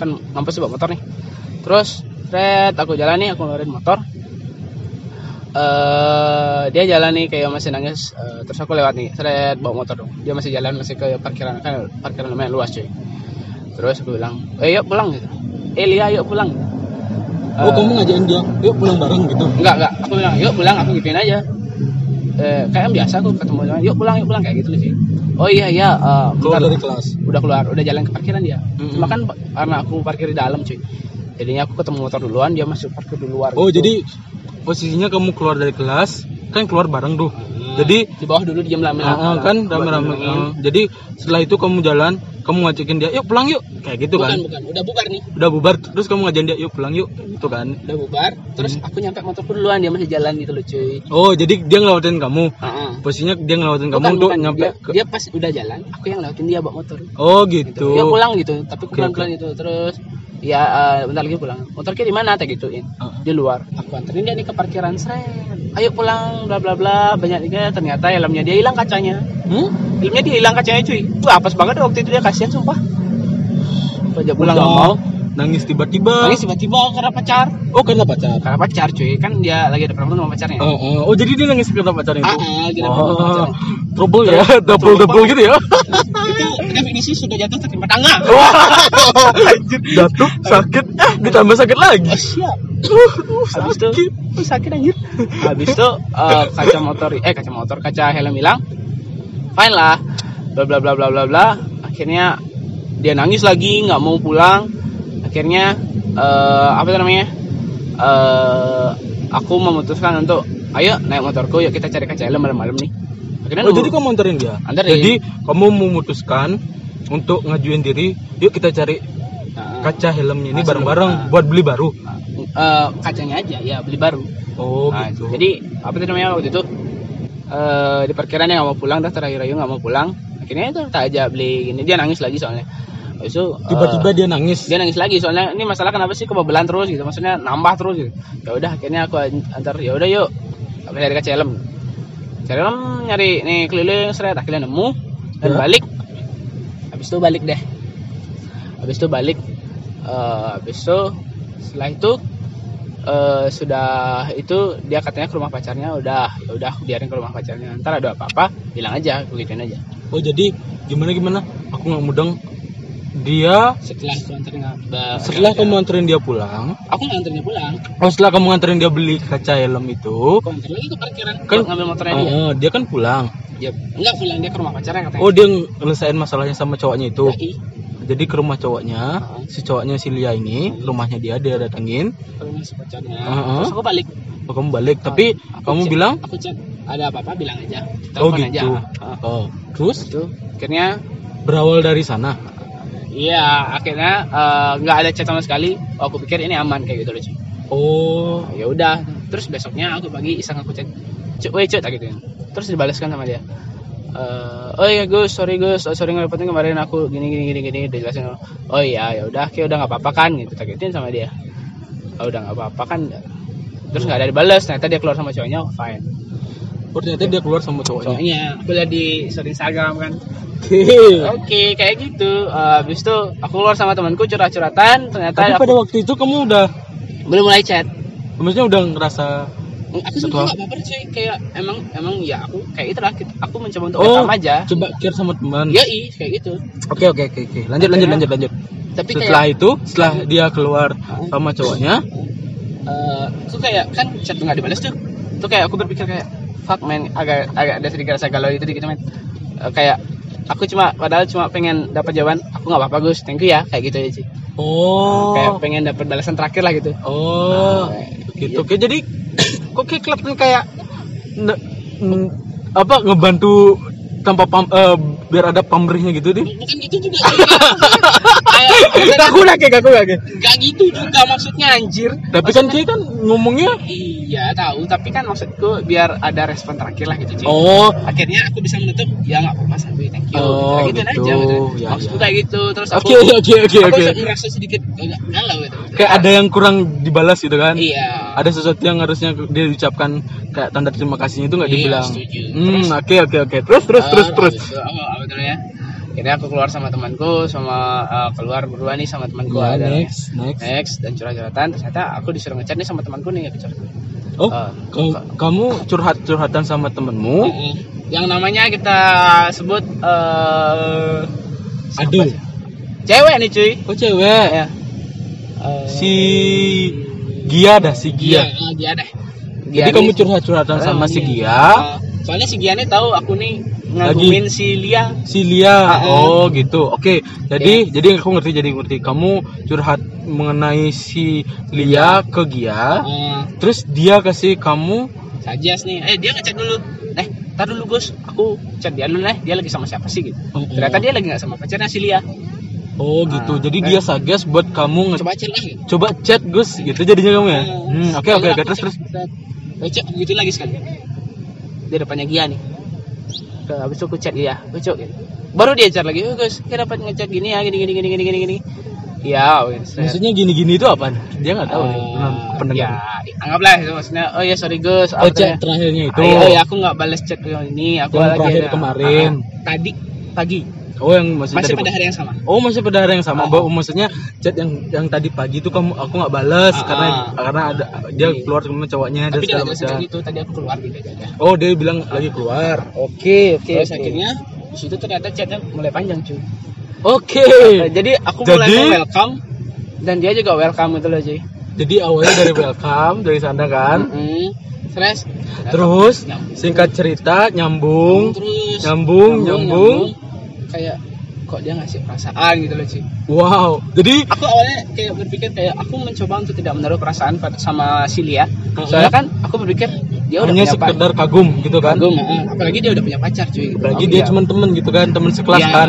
Kan ngampus bawa motor nih. Terus red aku jalan nih aku ngeluarin motor eh dia jalan nih kayak masih nangis eh, terus aku lewat nih seret bawa motor dong dia masih jalan masih ke parkiran kan parkiran lumayan luas cuy terus aku bilang eh yuk pulang gitu eh Lia yuk pulang
Oh,
Eh,
kamu ngajakin dia, "Yuk pulang bareng" gitu.
Enggak, enggak. Aku bilang, yuk pulang, aku gituin aja. Eh, kayak biasa aku ketemu sama yuk pulang, yuk pulang kayak gitu sih. Oh iya iya, eh,
Keluar dari kelas.
udah keluar, udah jalan ke parkiran dia.
Mm-mm.
Cuma kan karena aku parkir di dalam cuy. Jadinya aku ketemu motor duluan, dia masih parkir di luar.
Oh,
gitu.
jadi posisinya kamu keluar dari kelas, kan keluar bareng tuh. Jadi
di bawah dulu diam lama
ah, kan rame-rame. ah. jadi setelah itu kamu jalan, kamu ngajakin dia, "Yuk pulang yuk." Kayak gitu
bukan
kan.
bukan, udah bubar nih.
Udah bubar terus kamu ngajakin dia, "Yuk pulang yuk." Gitu kan.
Udah bubar, terus
Hmm.
aku nyampe motorku duluan, dia masih jalan gitu loh cuy.
Oh, jadi dia ngelewatin kamu.
Heeh.
Posisinya dia ngelewatin kamu
Bukan,
untuk
bukan.
nyampe
dia,
ke
dia pas udah jalan, aku yang lewatin dia bawa motor.
Oh,
gitu.
gitu.
Ya pulang gitu, tapi aku pelan-pelan gitu terus ya eh, bentar lagi pulang. Motornya di mana? Tak gituin.
Ah.
Di luar. Aku anterin dia nih ke parkiran seret. Ayo pulang bla bla bla. Banyak juga ternyata helmnya dia hilang kacanya.
Hmm?
Helmnya dia hilang kacanya cuy. Wah, apes banget waktu itu dia kasihan sumpah. Pajak pulang nggak mau.
Nangis tiba-tiba.
Nangis tiba-tiba karena pacar.
Oh, karena pacar.
Karena pacar cuy, kan dia lagi ada problem sama pacarnya.
Oh, oh. Oh, jadi dia nangis karena pacar itu.
Ah, ah, dia sama
Oh,
pacarnya.
trouble ya, double double gitu ya.
Itu definisi sudah jatuh tertimpa tangga. [LAUGHS]
Jatuh sakit, eh ditambah sakit lagi.
Oh, siap. Habis itu uh, sakit anjir. Habis itu [LAUGHS] eh, kaca motor eh kaca motor, kaca helm hilang. Fine lah. Bla bla bla bla bla bla. Akhirnya dia nangis lagi, nggak mau pulang. Akhirnya eh, apa namanya? eh aku memutuskan untuk ayo naik motorku yuk kita cari kaca helm malam-malam nih. Akhirnya
Oh,
nunggu.
jadi kamu anterin dia.
Anterin.
Jadi kamu memutuskan untuk ngajuin diri, yuk kita cari
Nah,
kaca helmnya ini bareng-bareng
Ah.
buat beli baru.
eh, kacanya aja ya beli baru.
Oh,
Nah,
gitu.
Jadi apa itu namanya waktu itu eh di parkiran dia nggak mau pulang, dah terakhir ayu nggak mau pulang. Akhirnya itu tak aja beli gini dia nangis lagi soalnya. Itu
tiba-tiba
eh,
dia nangis.
dia nangis lagi. Soalnya ini masalah kenapa sih kebebelan terus gitu. Maksudnya nambah terus gitu. Ya udah akhirnya aku antar ya udah yuk. Aku nyari ke Celem. Celem nyari nih keliling seret. Akhirnya nemu. Dan
Ya.
balik. Habis itu balik deh. Habis itu balik. Eh, habis itu setelah itu eh, sudah itu dia katanya ke rumah pacarnya udah ya udah aku biarin ke rumah pacarnya. Ntar ada apa-apa bilang aja gituin aja.
Oh jadi gimana gimana aku nggak mudeng dia
setelah aku anterin
setelah kamu anterin dia pulang
aku nggak anterin dia pulang.
Oh setelah kamu anterin dia beli kaca helm itu
aku anterin lagi ke parkiran
Kan-
ngambil motornya dia.
Oh, dia kan pulang.
Ya, enggak pulang dia ke rumah pacarnya katanya.
oh dia ngelesain masalahnya sama cowoknya itu.
Yoi,
jadi ke rumah cowoknya si cowoknya si Lia ini ke rumahnya dia dia datangin
ke rumah si pacarnya.
Heeh.
Terus aku balik.
oh, kamu balik. Tapi
Aku
kamu
chat-
bilang?
aku chat. Ada apa-apa bilang aja.
oh
Telepon
gitu.
Aja. Heeh.
oh terus?
Itu akhirnya
berawal dari sana
iya akhirnya eh, nggak ada chat sama sekali. Oh, aku pikir ini aman kayak gitu loh, cuy.
oh
Ya udah, terus besoknya aku pagi iseng aku chat. Cuk, weh, cuk, gitu. Terus dibalaskan sama dia. Eh, oh iya Gus, sorry Gus, oh, sorry ngerepotin kemarin aku gini gini gini gini dijelasin. Oh iya, ya udah, kayak udah nggak apa-apa kan gitu, tak gituin sama dia. Oh udah nggak apa-apa kan. Terus nggak ada dibalas, ternyata dia keluar sama cowoknya, oh, fine.
Oh ternyata dia keluar sama cowoknya
Cowoknya, aku di story Instagram kan.
oke [LAUGHS]
Oke, kayak gitu. Eh, habis itu aku keluar sama temanku curhat-curhatan, ternyata
tapi
aku
pada waktu itu kamu udah
belum mulai chat.
maksudnya udah ngerasa
Aku
Betul.
sebenarnya nggak apa-apa cuy, kayak emang emang ya aku kayak itulah aku mencoba untuk
Oh,
welcome aja.
coba care sama teman
Ya kayak gitu.
oke oke oke oke lanjut lanjut lanjut lanjut
Tapi
setelah
kayak
itu setelah dia keluar sama cowoknya
eh tuh kayak kan chat nggak dibalas tuh. Tuh kayak aku berpikir kayak fuck man, agak agak ada sedikit rasa galau itu dikit men. Eh, kayak aku cuma padahal cuma pengen dapat jawaban aku nggak apa-apa Gus, thank you ya kayak gitu aja sih.
oh
Kayak pengen dapat balasan terakhir lah gitu.
oh
Nah,
gitu oke jadi [CLEARS THROAT] kok kayak kelihatan kayak ne- apa ngebantu tanpa pam, eh, biar ada pamrihnya gitu deh
Bukan gitu juga. kayak [LAUGHS]
aku kayak aku kayak
Gak gitu juga maksudnya anjir.
tapi kan dia kan ngomongnya
Iya tahu, tapi kan maksudku biar ada respon terakhir lah gitu
oh
Akhirnya aku bisa menutup, ya nggak apa-apa santuy, thank you.
Oh,
Kayak gitu
gitu.
aja.
Ya,
Maksudku
ya.
kayak gitu, terus aku
oke oke oke
aku
oke
merasa sedikit agak galau gitu.
kayak ada yang kurang dibalas gitu kan
Iya.
Ada sesuatu yang harusnya dia ucapkan kayak tanda terima kasihnya itu nggak
Iya,
dibilang? hmm oke oke oke. Terus terus terus
Ah,
terus.
habis itu Aku apa betul ya? Akhirnya aku keluar sama temanku, sama eh, keluar berdua nih sama temanku.
Ya,
ada
next next.
Next dan curhat-curhatan. Ternyata aku disuruh ngechat nih sama temanku nih curhat.
oh ka- kamu curhat curhatan sama temenmu?
Mm-mm. yang namanya kita sebut siapa
aduh.
cewek nih cuy.
Oh cewek?
Ya Eh,
si Gia dah si
Gia,
Gia
ah, Gia deh.
Jadi kamu
nih-
curhat curhatan sama si
Iya.
Gia.
Eh, soalnya si Gia nih tahu aku nih ngagumin si Lia.
si Lia.
Ah.
oh gitu. Oke jadi jadi aku ngerti jadi ngerti. Kamu curhat mengenai si Lia ke Gia
Eh,
terus dia kasih kamu
Sajas nih eh dia ngechat dulu. Eh tar dulu Gus. Aku chat dia dulu nih dia lagi sama siapa sih? gitu.
Oh, oh.
ternyata dia lagi nggak sama pacarnya si Lia
oh gitu.
Ah,
jadi
eh.
dia suggest buat kamu nge-
coba chat lah
coba chat Gus. Gitu jadinya kamu ya?
Eh,
hmm, oke oke oke.
Aku
terus.
chat,
terus
chat. Oh, chat gitu lagi sekali. Dia depannya Gia nih. Ke, habis itu aku chat dia lucu gitu. baru dia chat lagi. Oh Gus kita dapat ngechat gini ya gini gini gini gini gini gini. Ya
maksudnya gini-gini itu apa dia nggak tahu nih. Pendengar.
ya anggaplah itu maksudnya oh ya sorry Gus.
Oh chat terakhirnya itu.
Iya, iya, aku nggak balas chat yang ini. Aku
Yang
lagi
terakhir
ada-
kemarin.
Ah, tadi pagi
oh yang masih,
masih pada hari yang sama
Oh masih pada hari yang sama,
Ah.
Bah, maksudnya chat yang yang tadi pagi itu kamu aku nggak balas
Ah,
karena
ah.
karena ada dia
Iya.
keluar sama cowoknya dan
tapi dia
segala macam.
gitu tadi aku keluar gitu aja
Oh dia bilang lagi keluar. Oke oke.
terus akhirnya di situ ternyata chatnya mulai panjang cuy
Oke.
Nah, jadi aku mulai
Jadi-
mau welcome dan dia juga welcome gitu loh cuy
Jadi awalnya dari welcome dari sana kan.
Mm-mm. Terus
Terus
Nyambung.
singkat cerita nyambung.
terus
nyambung, nyambung.
Kayak kok dia ngasih perasaan gitu loh cuy
Wow. Jadi
aku awalnya kayak berpikir kayak aku mencoba untuk tidak menaruh perasaan pada sama si Lia
Mhm.
soalnya kan aku berpikir dia udah
hanya sekedar kagum gitu kan.
kagum apalagi dia udah punya pacar cuy gitu.
Apalagi
Aku
dia
ya-
cuma temen gitu kan, temen sekelas
ya,
kan.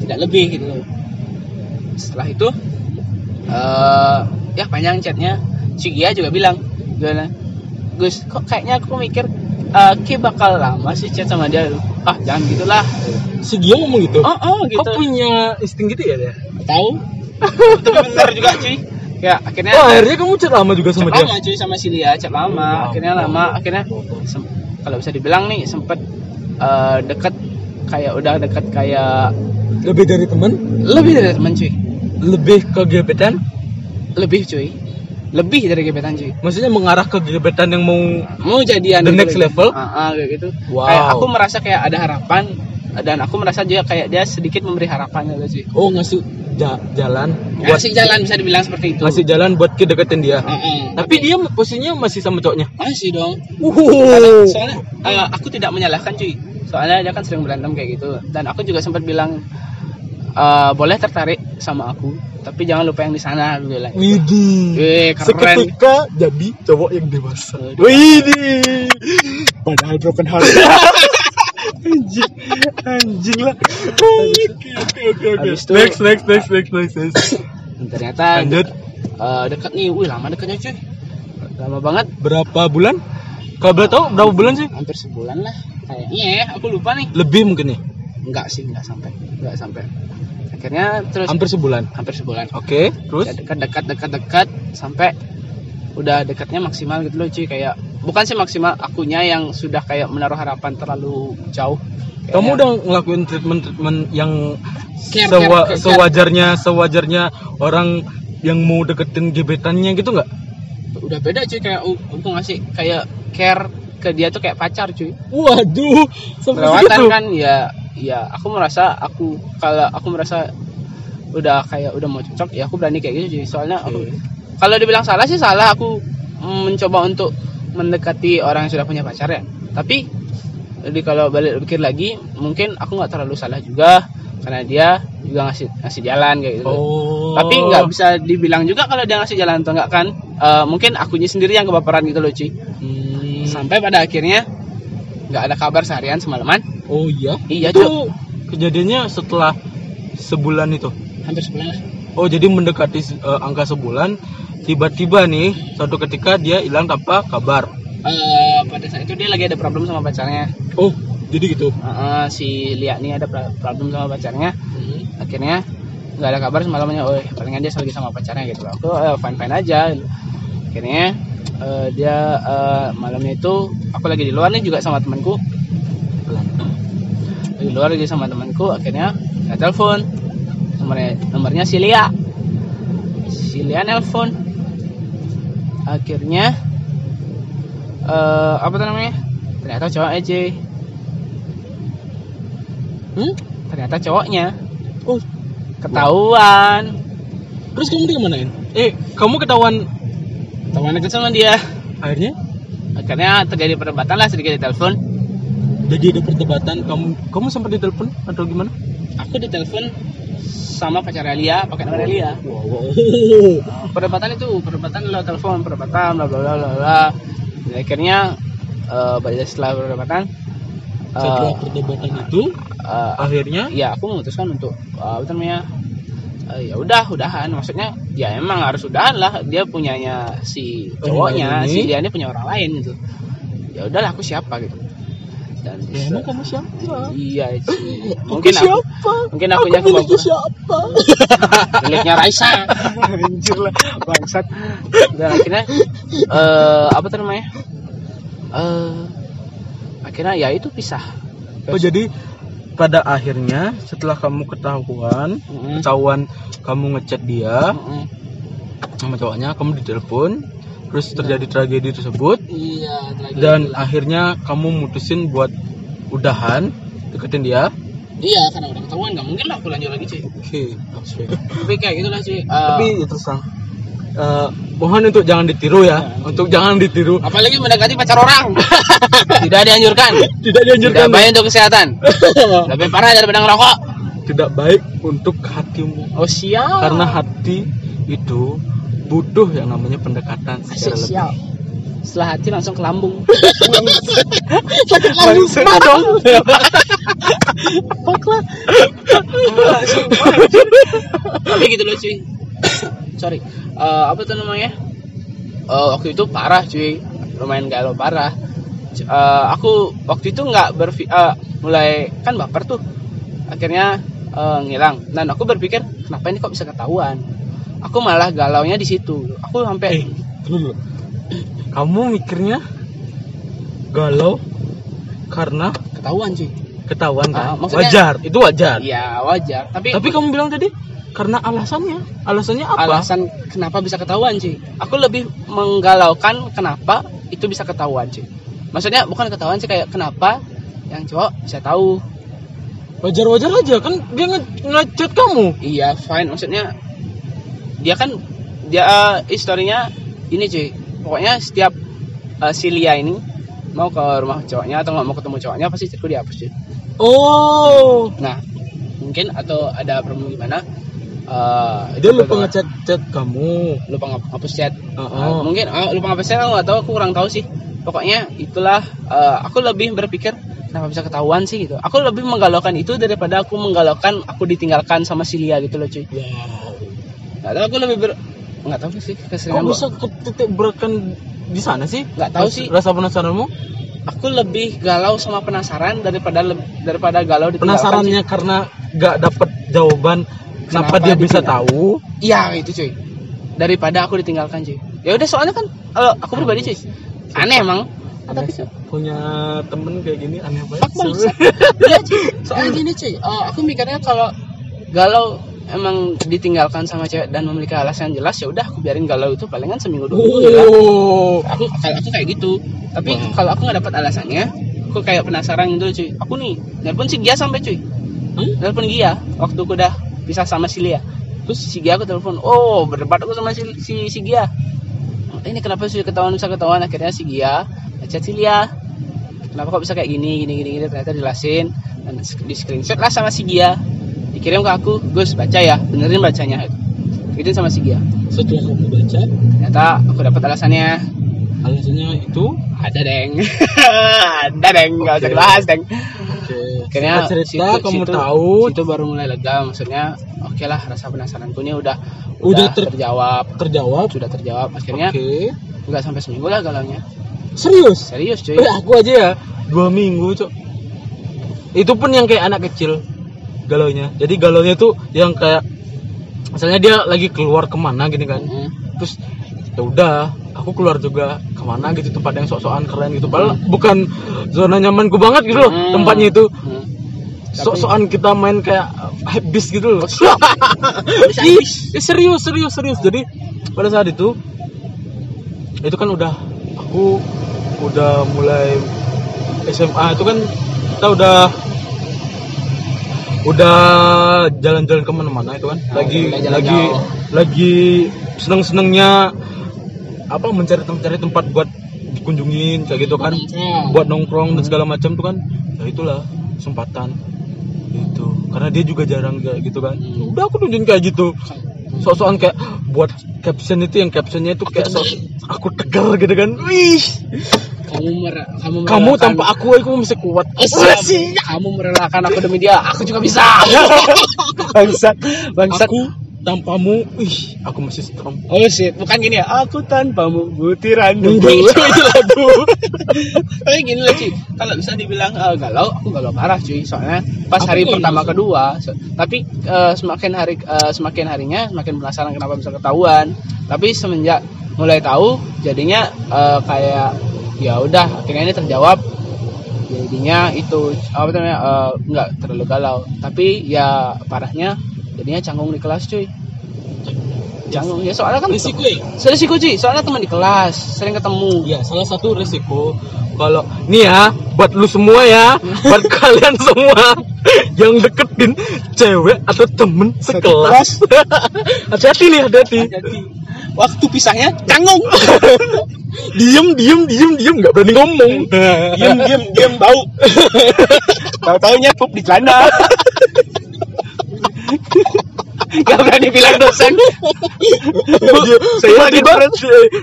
tidak lebih gitu setelah itu eh ya panjang chatnya si Gia juga bilang gimana Gus kok kayaknya aku mikir eh Ki bakal lama sih chat sama dia. Ah jangan gitulah.
Si ngomong gitu.
oh oh gitu.
Kok punya insting gitu ya dia?
tahu. [LAUGHS] Tapi bener juga cuy. Ya akhirnya
Oh, akhirnya kamu chat lama juga sama
chat
dia.
lama cuy sama si Lia chat lama. Akhirnya lama akhirnya kalau bisa dibilang nih sempet eh, deket kayak udah deket kayak
Lebih dari teman,
lebih dari teman cuy.
Lebih ke gebetan.
lebih cuy lebih dari gebetan cuy
Maksudnya mengarah ke gebetan yang mau
mau jadian
The
gitu,
next
gitu.
level?
Ah, kayak gitu
Wow.
kayak aku merasa kayak ada harapan dan aku merasa juga kayak dia sedikit memberi harapan gitu cuy
oh ngasih ja- jalan buat
ngasih jalan bisa dibilang seperti itu
ngasih jalan buat kedeketin dia.
Ah, ah.
Tapi dia posisinya masih sama cowoknya.
masih dong
Uh.
soalnya eh, aku tidak menyalahkan cuy soalnya dia kan sering berantem kayak gitu dan aku juga sempat bilang eh, boleh tertarik sama aku tapi jangan lupa yang di sana aku bilang
Widih.
Eh, keren.
Seketika jadi cowok yang dewasa.
Aduh.
Widih. Padahal broken heart. [LAUGHS] anjing, anjing lah. Oke, oke, oke, Next, next, next, next, next, next.
Ternyata
Lanjut.
eh, dekat nih wih lama dekatnya cuy lama banget
Berapa bulan? Kalau boleh tahu berapa bulan sih?
hampir sebulan lah kayaknya ya aku lupa nih
Lebih mungkin nih.
Enggak sih enggak sampai. Enggak sampai. Akhirnya terus
Hampir sebulan.
hampir sebulan.
Oke, terus?
Ya, dekat dekat dekat dekat sampai udah dekatnya maksimal gitu loh cuy. Kayak bukan sih maksimal akunya yang sudah kayak menaruh harapan terlalu jauh.
Kamu
Kayaknya-
udah ngelakuin treatment-treatment yang
Care,
sewa-
care, care.
sewajarnya sewajarnya orang yang mau deketin gebetannya gitu nggak?
udah beda cuy. Kayak u- aku ngasih kayak care ke dia tuh kayak pacar cuy.
Waduh,
kelewatan kan ya ya aku merasa aku kalau aku merasa udah kayak udah mau cocok ya aku berani kayak gitu cuy soalnya aku kalau dibilang salah sih salah aku mencoba untuk mendekati orang yang sudah punya pacar ya. Tapi jadi kalau balik pikir lagi mungkin aku nggak terlalu salah juga karena dia juga ngasih ngasih jalan kayak gitu.
Oh.
tapi nggak bisa dibilang juga kalau dia ngasih jalan atau enggak kan Eh, mungkin akunya sendiri yang kebaperan gitu loh cuy
Hmm.
sampai pada akhirnya nggak ada kabar seharian semalaman
Oh iya.
Iya,
Itu kejadiannya setelah sebulan itu.
hampir sebulan lah
Oh jadi mendekati eh, angka sebulan, tiba-tiba nih suatu ketika dia hilang tanpa kabar.
Eh, pada saat itu dia lagi ada problem sama pacarnya
Oh jadi gitu.
Eh, eh, si Lia nih ada problem sama pacarnya akhirnya nggak ada kabar semalamnya oh palingan dia lagi sama pacarnya gitu aku fine fine aja akhirnya eh, dia eh, malamnya itu aku lagi di luar nih juga sama temanku. Lagi di luar lagi sama temanku akhirnya saya telepon. Nomornya nomornya si Lia. Si Lia nelpon. Akhirnya eh apa namanya? Ternyata cowok aja
Hmm?
ternyata cowoknya.
Oh.
ketahuan.
Terus kamu di kemanain? Eh kamu ketahuan
ketahuan deket sama dia
akhirnya?
akhirnya terjadi perdebatan lah sedikit di telepon
Jadi ada perdebatan kamu kamu sempat ditelepon atau gimana?
aku ditelepon sama pacarnya Lia pakai nomor Lia
Wow. wow.
perdebatan itu perdebatan lewat telepon perdebatan bla bla bla bla Dan akhirnya eh pada setelah perdebatan
Setelah perdebatan itu
eh,
akhirnya
ya aku memutuskan untuk eh, apa namanya eh, ya udah udahan. Maksudnya ya emang harus udahan lah. Dia punyanya si cowoknya
Orang lain
si dia ini punya orang lain gitu. Ya udahlah aku siapa gitu. Dan
ya, emang kamu siapa?
iya sih [LAUGHS]
Aku
mungkin aku
siapa?
mungkin akunya
aku miliknya siapa? [LAUGHS]
miliknya Raisa. [LAUGHS] Anjir lah bangsat. Dan akhirnya eh apa tuh namanya? Eh akhirnya ya itu pisah.
Oh jadi pada akhirnya setelah kamu ketahuan
Mm-mm.
ketahuan kamu ngechat dia
Mm-mm.
sama cowoknya kamu ditelepon terus terjadi tragedi tersebut
iya tragedi
dan
lah.
akhirnya kamu mutusin buat udahan deketin dia
iya karena udah ketahuan nggak mungkin lah aku lanjut lagi cuy
oke oke
tapi kayak gitulah cuy Eh,
tapi itu sang eh, mohon untuk jangan ditiru ya.
Ya.
untuk jangan ditiru.
Apalagi mendekati pacar orang. [LAUGHS] Tidak dianjurkan.
Tidak
tidak
dianjurkan
baik untuk kesehatan. [LAUGHS] Lebih parah daripada ngerokok.
Tidak baik untuk hatimu.
Oh siap
karena hati itu butuh yang namanya pendekatan secara
Asik,
lebih.
siap setelah hati langsung ke lambung. [LAUGHS]
Sakit
lambung, mah dong. Tapi gitu loh cuy sorry. Eh, apa tuh namanya? Eh, waktu itu parah cuy. Lumayan galau parah. Eh, aku waktu itu nggak berfi eh, mulai kan baper tuh. Akhirnya eh, ngilang. Dan aku berpikir kenapa ini kok bisa ketahuan? Aku malah galaunya di situ. Aku sampai
Eh, dulu. Kamu mikirnya galau karena
ketahuan cuy.
ketahuan
Ah,
kan?
maksudnya-
wajar, itu wajar.
iya wajar. Tapi
Tapi kamu bilang tadi karena alasannya. Alasannya apa?
alasan kenapa bisa ketahuan cuy aku lebih menggalaukan kenapa itu bisa ketahuan cuy maksudnya bukan ketahuan sih kayak kenapa yang cowok bisa tahu.
Wajar-wajar aja kan dia nge- ngechat kamu.
iya fine. Maksudnya dia kan dia eh, historinya ini cuy pokoknya setiap eh, si Lia ini mau ke rumah cowoknya atau nggak mau ketemu cowoknya pasti chatku dihapus cuy
Oh,
nah mungkin atau ada problem gimana eh,
dia lupa ngechat chat kamu.
lupa ngap- ngapus chat
Oh,
Uh, mungkin uh, lupa ngapus chat aku nggak tahu aku kurang tahu sih pokoknya itulah uh, aku lebih berpikir kenapa bisa ketahuan sih gitu aku lebih menggalaukan itu daripada aku menggalaukan aku ditinggalkan sama si Lia gitu loh cuy
Wow.
nggak tahu aku lebih ber nggak tahu sih keseringan
Kok bisa ke titik beratkan di sana sih?
Nggak tahu sih.
Rasa penasaranmu?
aku lebih galau sama penasaran daripada daripada galau ditinggalkan
Penasarannya karena nggak dapat jawaban kenapa,
Kenapa
dia bisa
ditinggal?
tahu?
iya itu cuy daripada aku ditinggalkan cuy ya udah soalnya kan uh, aku pribadi cuy aneh emang
Aneh
tapi
punya temen kayak gini aneh banget.
Fuck bangsat. [LAUGHS] Iya cuy. [LAUGHS] Soalnya gini cuy, eh, aku mikirnya kalau galau emang ditinggalkan sama cewek dan memiliki alasan yang jelas ya udah aku biarin galau itu palingan seminggu dua minggu.
Oh.
Aku kalau aku kayak gitu. Tapi
Wow.
kalau aku nggak dapat alasannya, aku kayak penasaran gitu cuy. Aku nih nelpon si Gia sampai cuy.
Hmm?
Nelpon Gia waktu aku udah pisah sama si Lia. Terus si Gia aku telepon, oh berdebat aku sama si si, si Gia. Ini kenapa sih ketahuan bisa ketahuan akhirnya si Gia ngechat si Lia kenapa kok bisa kayak gini gini gini, gini. ternyata dijelasin dan di screenshot lah sama si Gia dikirim ke aku Gus baca ya benerin bacanya Gituin sama si Gia
Setelah kamu baca,
ternyata aku dapat alasannya
alasannya itu
ada deng [LAUGHS] ada deng nggak usah
Oke.
dibahas deng. Akhirnya
cerita
situ-
kamu
situ-
tahu
itu baru mulai lega maksudnya oke lah rasa penasaranku ini udah
Udah ter-
terjawab
terjawab.
sudah terjawab akhirnya
Oke.
nggak sampai seminggu lah galaunya
Serius?
serius cuy
Eh, aku aja ya dua minggu cok. Itu pun yang kayak anak kecil galaunya. Jadi galaunya tuh yang kayak misalnya dia lagi keluar ke mana gini kan.
Mm.
Terus ya udah aku keluar juga ke mana gitu tempat yang sok-sokan keren gitu. Padahal bukan zona nyamanku banget gitu loh
Hmm.
tempatnya itu.
Hmm.
Sok-sokan kita main kayak habis gitu loh. [LAUGHS] Serius serius serius. Jadi pada saat itu itu kan udah aku udah mulai SMA itu kan kita udah udah jalan-jalan ke mana-mana itu kan
Ah,
lagi
jalan
lagi lagi seneng-senengnya apa mencari mencari tempat buat dikunjungin kayak gitu kan.
Nongkrong.
buat nongkrong dan segala macam tuh kan. Ya itulah kesempatan. Itu karena dia juga jarang kayak gitu kan.
Hmm.
udah aku tunjukin kayak gitu. Sok-sokan kayak buat caption itu yang captionnya itu kayak sok aku tegar gitu kan. Wih.
Kamu mer kamu
kamu
merelakan-
tanpa aku aku masih kuat.
Kamu merelakan aku demi dia aku juga bisa. [LAUGHS]
Bangsat
bangsat.
Aku tanpamu. Ih aku masih strong.
Oh shit. Bukan gini ya. Aku tanpamu butiran debu [LAUGHS]
itu lagu.
Tapi gini cuy kalau bisa dibilang eh, galau aku galau parah cuy. Soalnya pas
Aku
hari pertama kedua se- tapi eh, semakin hari eh, semakin harinya semakin penasaran kenapa bisa ketahuan. Tapi semenjak mulai tahu jadinya eh, kayak ya udah akhirnya ini terjawab. Jadinya itu apa namanya eh, nggak terlalu galau. Tapi ya parahnya jadinya canggung di kelas cuy. Canggung ya soalnya kan
risiko ya?
Serisiko cuy, soalnya teman di kelas, sering ketemu.
ya salah satu risiko kalau nih ya buat lu semua ya. Buat [LAUGHS] kalian semua yang deketin cewek atau temen sekelas. [LAUGHS] hati-hati nih hati-hati.
Waktu pisahnya canggung. [LAUGHS]
diem diem diem diem. Nggak berani ngomong.
Diam diam diam bau. Tahu taunya pup di celana. [LAUGHS] Gak berani bilang dosen.
saya tiba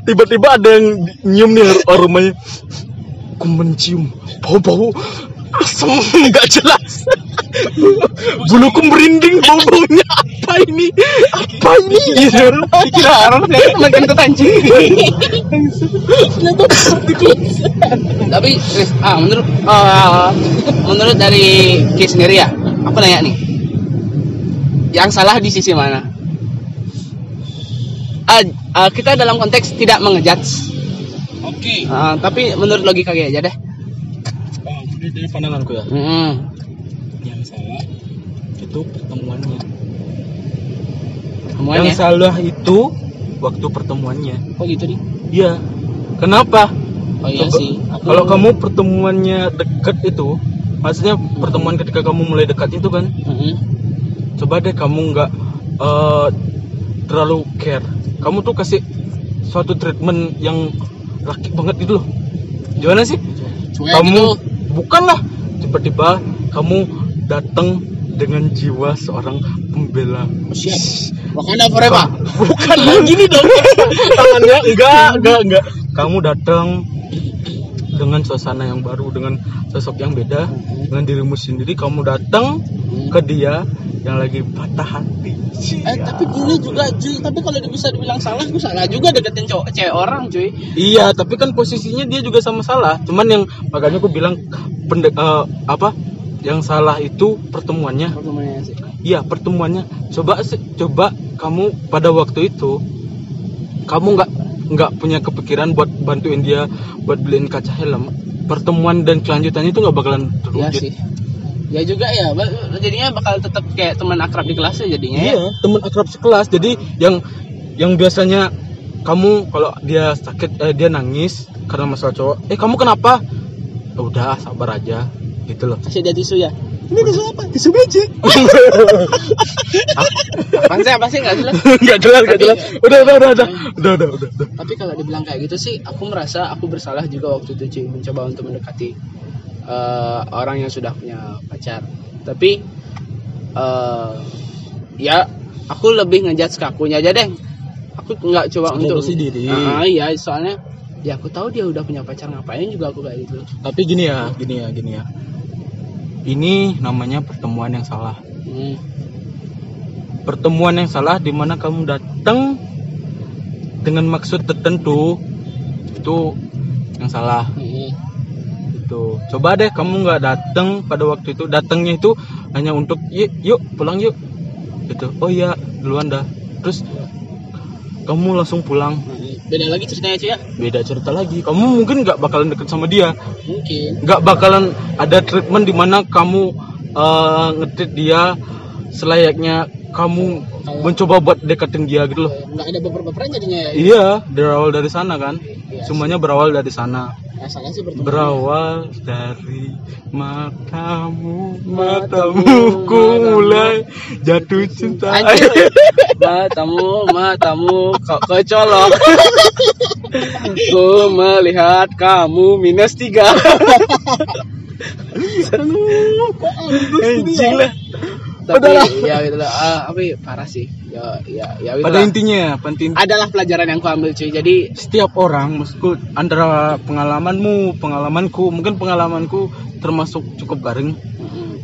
tiba-tiba ada yang nyium nih aromanya aku mencium bau-bau asam nggak jelas buluku merinding bau-baunya apa ini apa ini gitu
Dikira orang ternyata teman kentut anjing. Tapi ah menurut ah, menurut dari Ki sendiri ya, aku nanya nih. Yang salah di sisi mana Ah, ah, kita dalam konteks tidak mengejudge
Oke.
Ah, tapi menurut logika kayak aja deh
Oh, dari, dari pandanganku ya.
Mm-mm.
Yang salah itu pertemuannya.
semuanya
Yang salah itu waktu pertemuannya.
kok gitu nih
Iya. Kenapa?
oh iya
Coba-
sih Aku-
Kalau kamu pertemuannya deket itu, maksudnya pertemuan ketika kamu mulai dekat itu kan,
Mm-mm.
Coba deh kamu nggak eh, terlalu care. Kamu tuh kasih suatu treatment yang laki banget gitu loh. Gimana sih?
Cuek
kamu
gitu.
bukanlah tiba-tiba kamu datang dengan jiwa seorang pembela.
siap Wakanda forever
Bukan gini dong. Tangannya enggak, enggak, enggak. Kamu datang dengan suasana yang baru, dengan sosok yang beda, dengan dirimu sendiri. Kamu datang ke dia yang lagi patah hati.
Eh tapi gini juga cuy, tapi kalau bisa dibilang salah, gue salah juga deketin cowok cewek orang cuy.
Iya, tapi kan posisinya dia juga sama salah. Cuman yang makanya aku bilang pende, eh, apa? Yang salah itu pertemuannya.
Pertemuannya sih.
Iya, pertemuannya. Coba coba kamu pada waktu itu kamu nggak nggak punya kepikiran buat bantuin dia buat beliin kaca helm. Pertemuan dan kelanjutannya itu nggak bakalan
Iya
terwujud.
sih. Ya juga ya, jadinya bakal tetap kayak teman akrab di jadinya ya.
Iya, teman akrab sekelas. Jadi yang yang biasanya kamu kalau dia sakit eh, dia nangis karena masalah cowok, eh kamu kenapa? "Ya Udah sabar aja, gitu loh.
Kasih dia tisu ya.
Ini tisu apa? Tisu biji. [LAUGHS]
Apaan sih, apa sih nggak jelas. [LAUGHS]
Enggak jelas, enggak
Tapi-
jelas. Udah, udah, udah, udah, udah, udah, udah, udah.
Tapi kalau dibilang kayak gitu sih, aku merasa aku bersalah juga waktu itu cuy mencoba untuk mendekati eh, orang yang sudah punya pacar. Tapi eh, ya aku lebih ngejudge ke akunya aja deh. Aku nggak coba untuk
diri.
Ah, iya, soalnya ya aku tahu dia udah punya pacar ngapain juga aku kayak gitu.
Tapi gini ya, gini ya, gini ya. Ini namanya pertemuan yang salah.
Hmm.
Pertemuan yang salah di mana kamu datang dengan maksud tertentu itu yang salah.
Hmm.
Itu. Coba deh kamu nggak datang pada waktu itu. Datangnya itu hanya untuk yuk, yuk pulang yuk. Gitu. Oh iya, duluan dah. Terus kamu langsung pulang.
Beda lagi ceritanya cuy ya?
Beda cerita lagi. Kamu mungkin nggak bakalan deket sama dia.
Mungkin.
nggak bakalan ada treatment di mana kamu uh, ngetreat dia selayaknya kamu mencoba buat deketin dia gitu loh.
Nggak ada baper-baperan jadinya ya.
Iya, berawal dari sana kan.
Iya.
Semuanya berawal dari sana.
Asalnya sih bertemu.
Berawal dari matamu, matamu ku mulai jatuh cinta.
Anjir. [LAUGHS] Matamu, matamu kok kecolok. [LAUGHS] Ku melihat kamu minus tiga. [LAUGHS]
Anjing lah.
Tapi
Padahal-
ya gitu lah. Ah, tapi parah sih. Ya, ya, ya. gitu
Pada
lah.
intinya, penting
adalah pelajaran yang ku ambil cuy. Jadi
setiap orang maksudku antara pengalamanmu pengalamanku mungkin pengalamanku termasuk cukup garing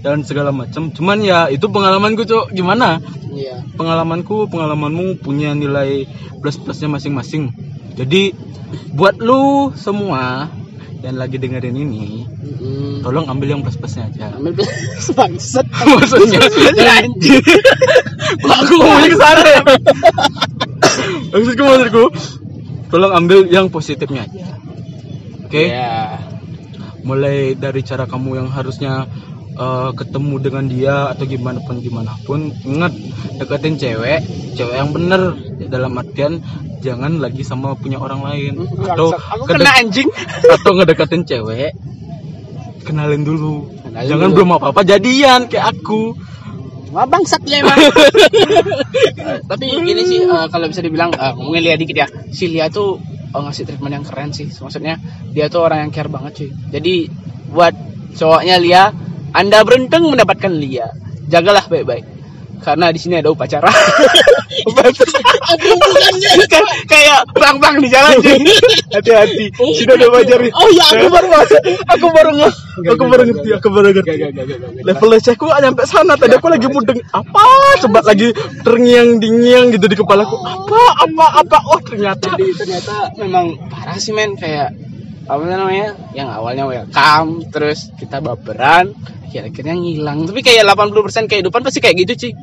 dan segala macam cuman ya itu pengalamanku cok gimana
iya.
pengalamanku pengalamanmu punya nilai plus plusnya masing-masing jadi buat lu semua yang lagi dengerin ini
Mm,
tolong ambil yang plus plusnya aja.
Ambil bangsat. [LAUGHS]
maksudnya
Anjir. [LAUGHS]
Aku ngomongnya ke sana ya? [LAUGHS] Maksudku maksudku tolong ambil yang positifnya aja. Oke?
Ya.
mulai dari cara kamu yang harusnya eh, ketemu dengan dia atau gimana pun gimana pun ingat deketin cewek cewek yang bener dalam artian jangan lagi sama punya orang lain atau
aku kena anjing. [LAUGHS]
atau ngedeketin cewek kenalin dulu
Kenalin
jangan
dulu.
belum apa apa jadian kayak aku
Wah bangsat ya emang. [LAUGHS] Tapi gini sih eh, kalau bisa dibilang eh, ngomongin Lia dikit ya. Si Lia tuh eh, ngasih treatment yang keren sih. Maksudnya dia tuh orang yang care banget cuy. Jadi buat cowoknya Lia, Anda beruntung mendapatkan Lia. Jagalah baik-baik. Karena di sini ada upacara. Kan kayak bang-bang di jalan cuy.
hati-hati. Sudah ada wajar
Oh iya aku baru masuk.
aku baru nggak aku baru ngerti aku baru ngerti. level lecehku nyampe sana. Tadi aku lagi mudeng. apa? Coba lagi terngiang dingiang gitu di kepalaku. Apa apa apa? Oh ternyata
jadi ternyata memang parah sih men. Kayak apa namanya yang awalnya welcome terus kita baperan akhir akhirnya ngilang tapi kayak 80% kehidupan pasti kayak gitu sih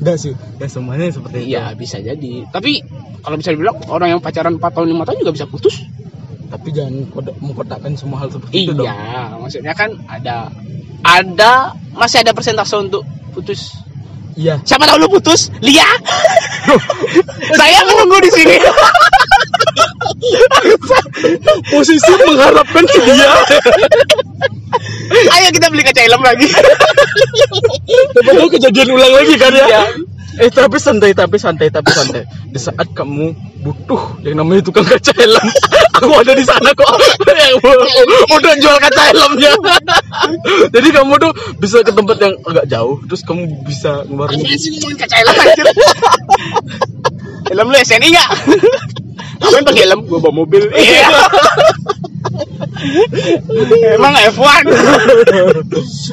enggak sih ya semuanya seperti itu
Iya bisa jadi. Tapi kalau bisa dibilang orang yang pacaran 4 tahun 5 tahun juga bisa putus.
tapi jangan mengkotakkan semua hal seperti itu dong
Iya, maksudnya kan ada ada masih ada persentase untuk putus.
iya
Siapa tahu lu putus? Lia. [LAUGHS] Saya menunggu di sini. [LAUGHS]
posisi mengharapkan ke dia
Ayo kita beli kaca helm lagi.
Tahu kejadian ulang lagi kan ya
Iya.
eh tapi santai tapi santai tapi santai di saat kamu butuh yang namanya tukang kaca helm [LAUGHS] aku ada di sana kok yang udah jual kaca helmnya jadi kamu tuh bisa ke tempat yang agak jauh terus kamu bisa ngeluarin
sih ngomongin kaca helm anjir? helm lu SNI enggak? Ngapain pakai helm? Gua bawa mobil. [LAUGHS] Iya. Emang F1.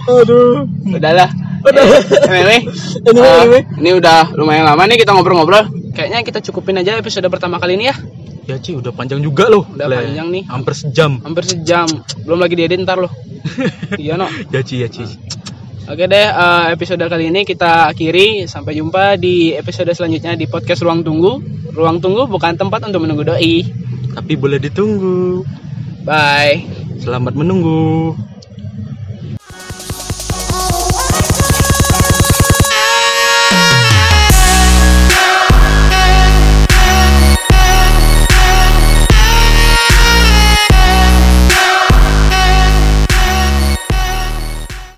aduh
Udahlah.
Udah.
Anyway,
Anyway,
uh,
anyway.
ini udah lumayan lama nih kita ngobrol-ngobrol. Kayaknya kita cukupin aja episode pertama kali ini ya.
ya Ci udah panjang juga loh
Udah
Le.
panjang nih.
hampir sejam
Hampir sejam. Belum lagi diedit ntar loh. [LAUGHS] iya no.
ya Ci ya Ci
Oke deh, eh, episode kali ini kita akhiri. Sampai jumpa di episode selanjutnya di podcast Ruang Tunggu. Ruang Tunggu bukan tempat untuk menunggu doi.
tapi boleh ditunggu
Bye.
selamat menunggu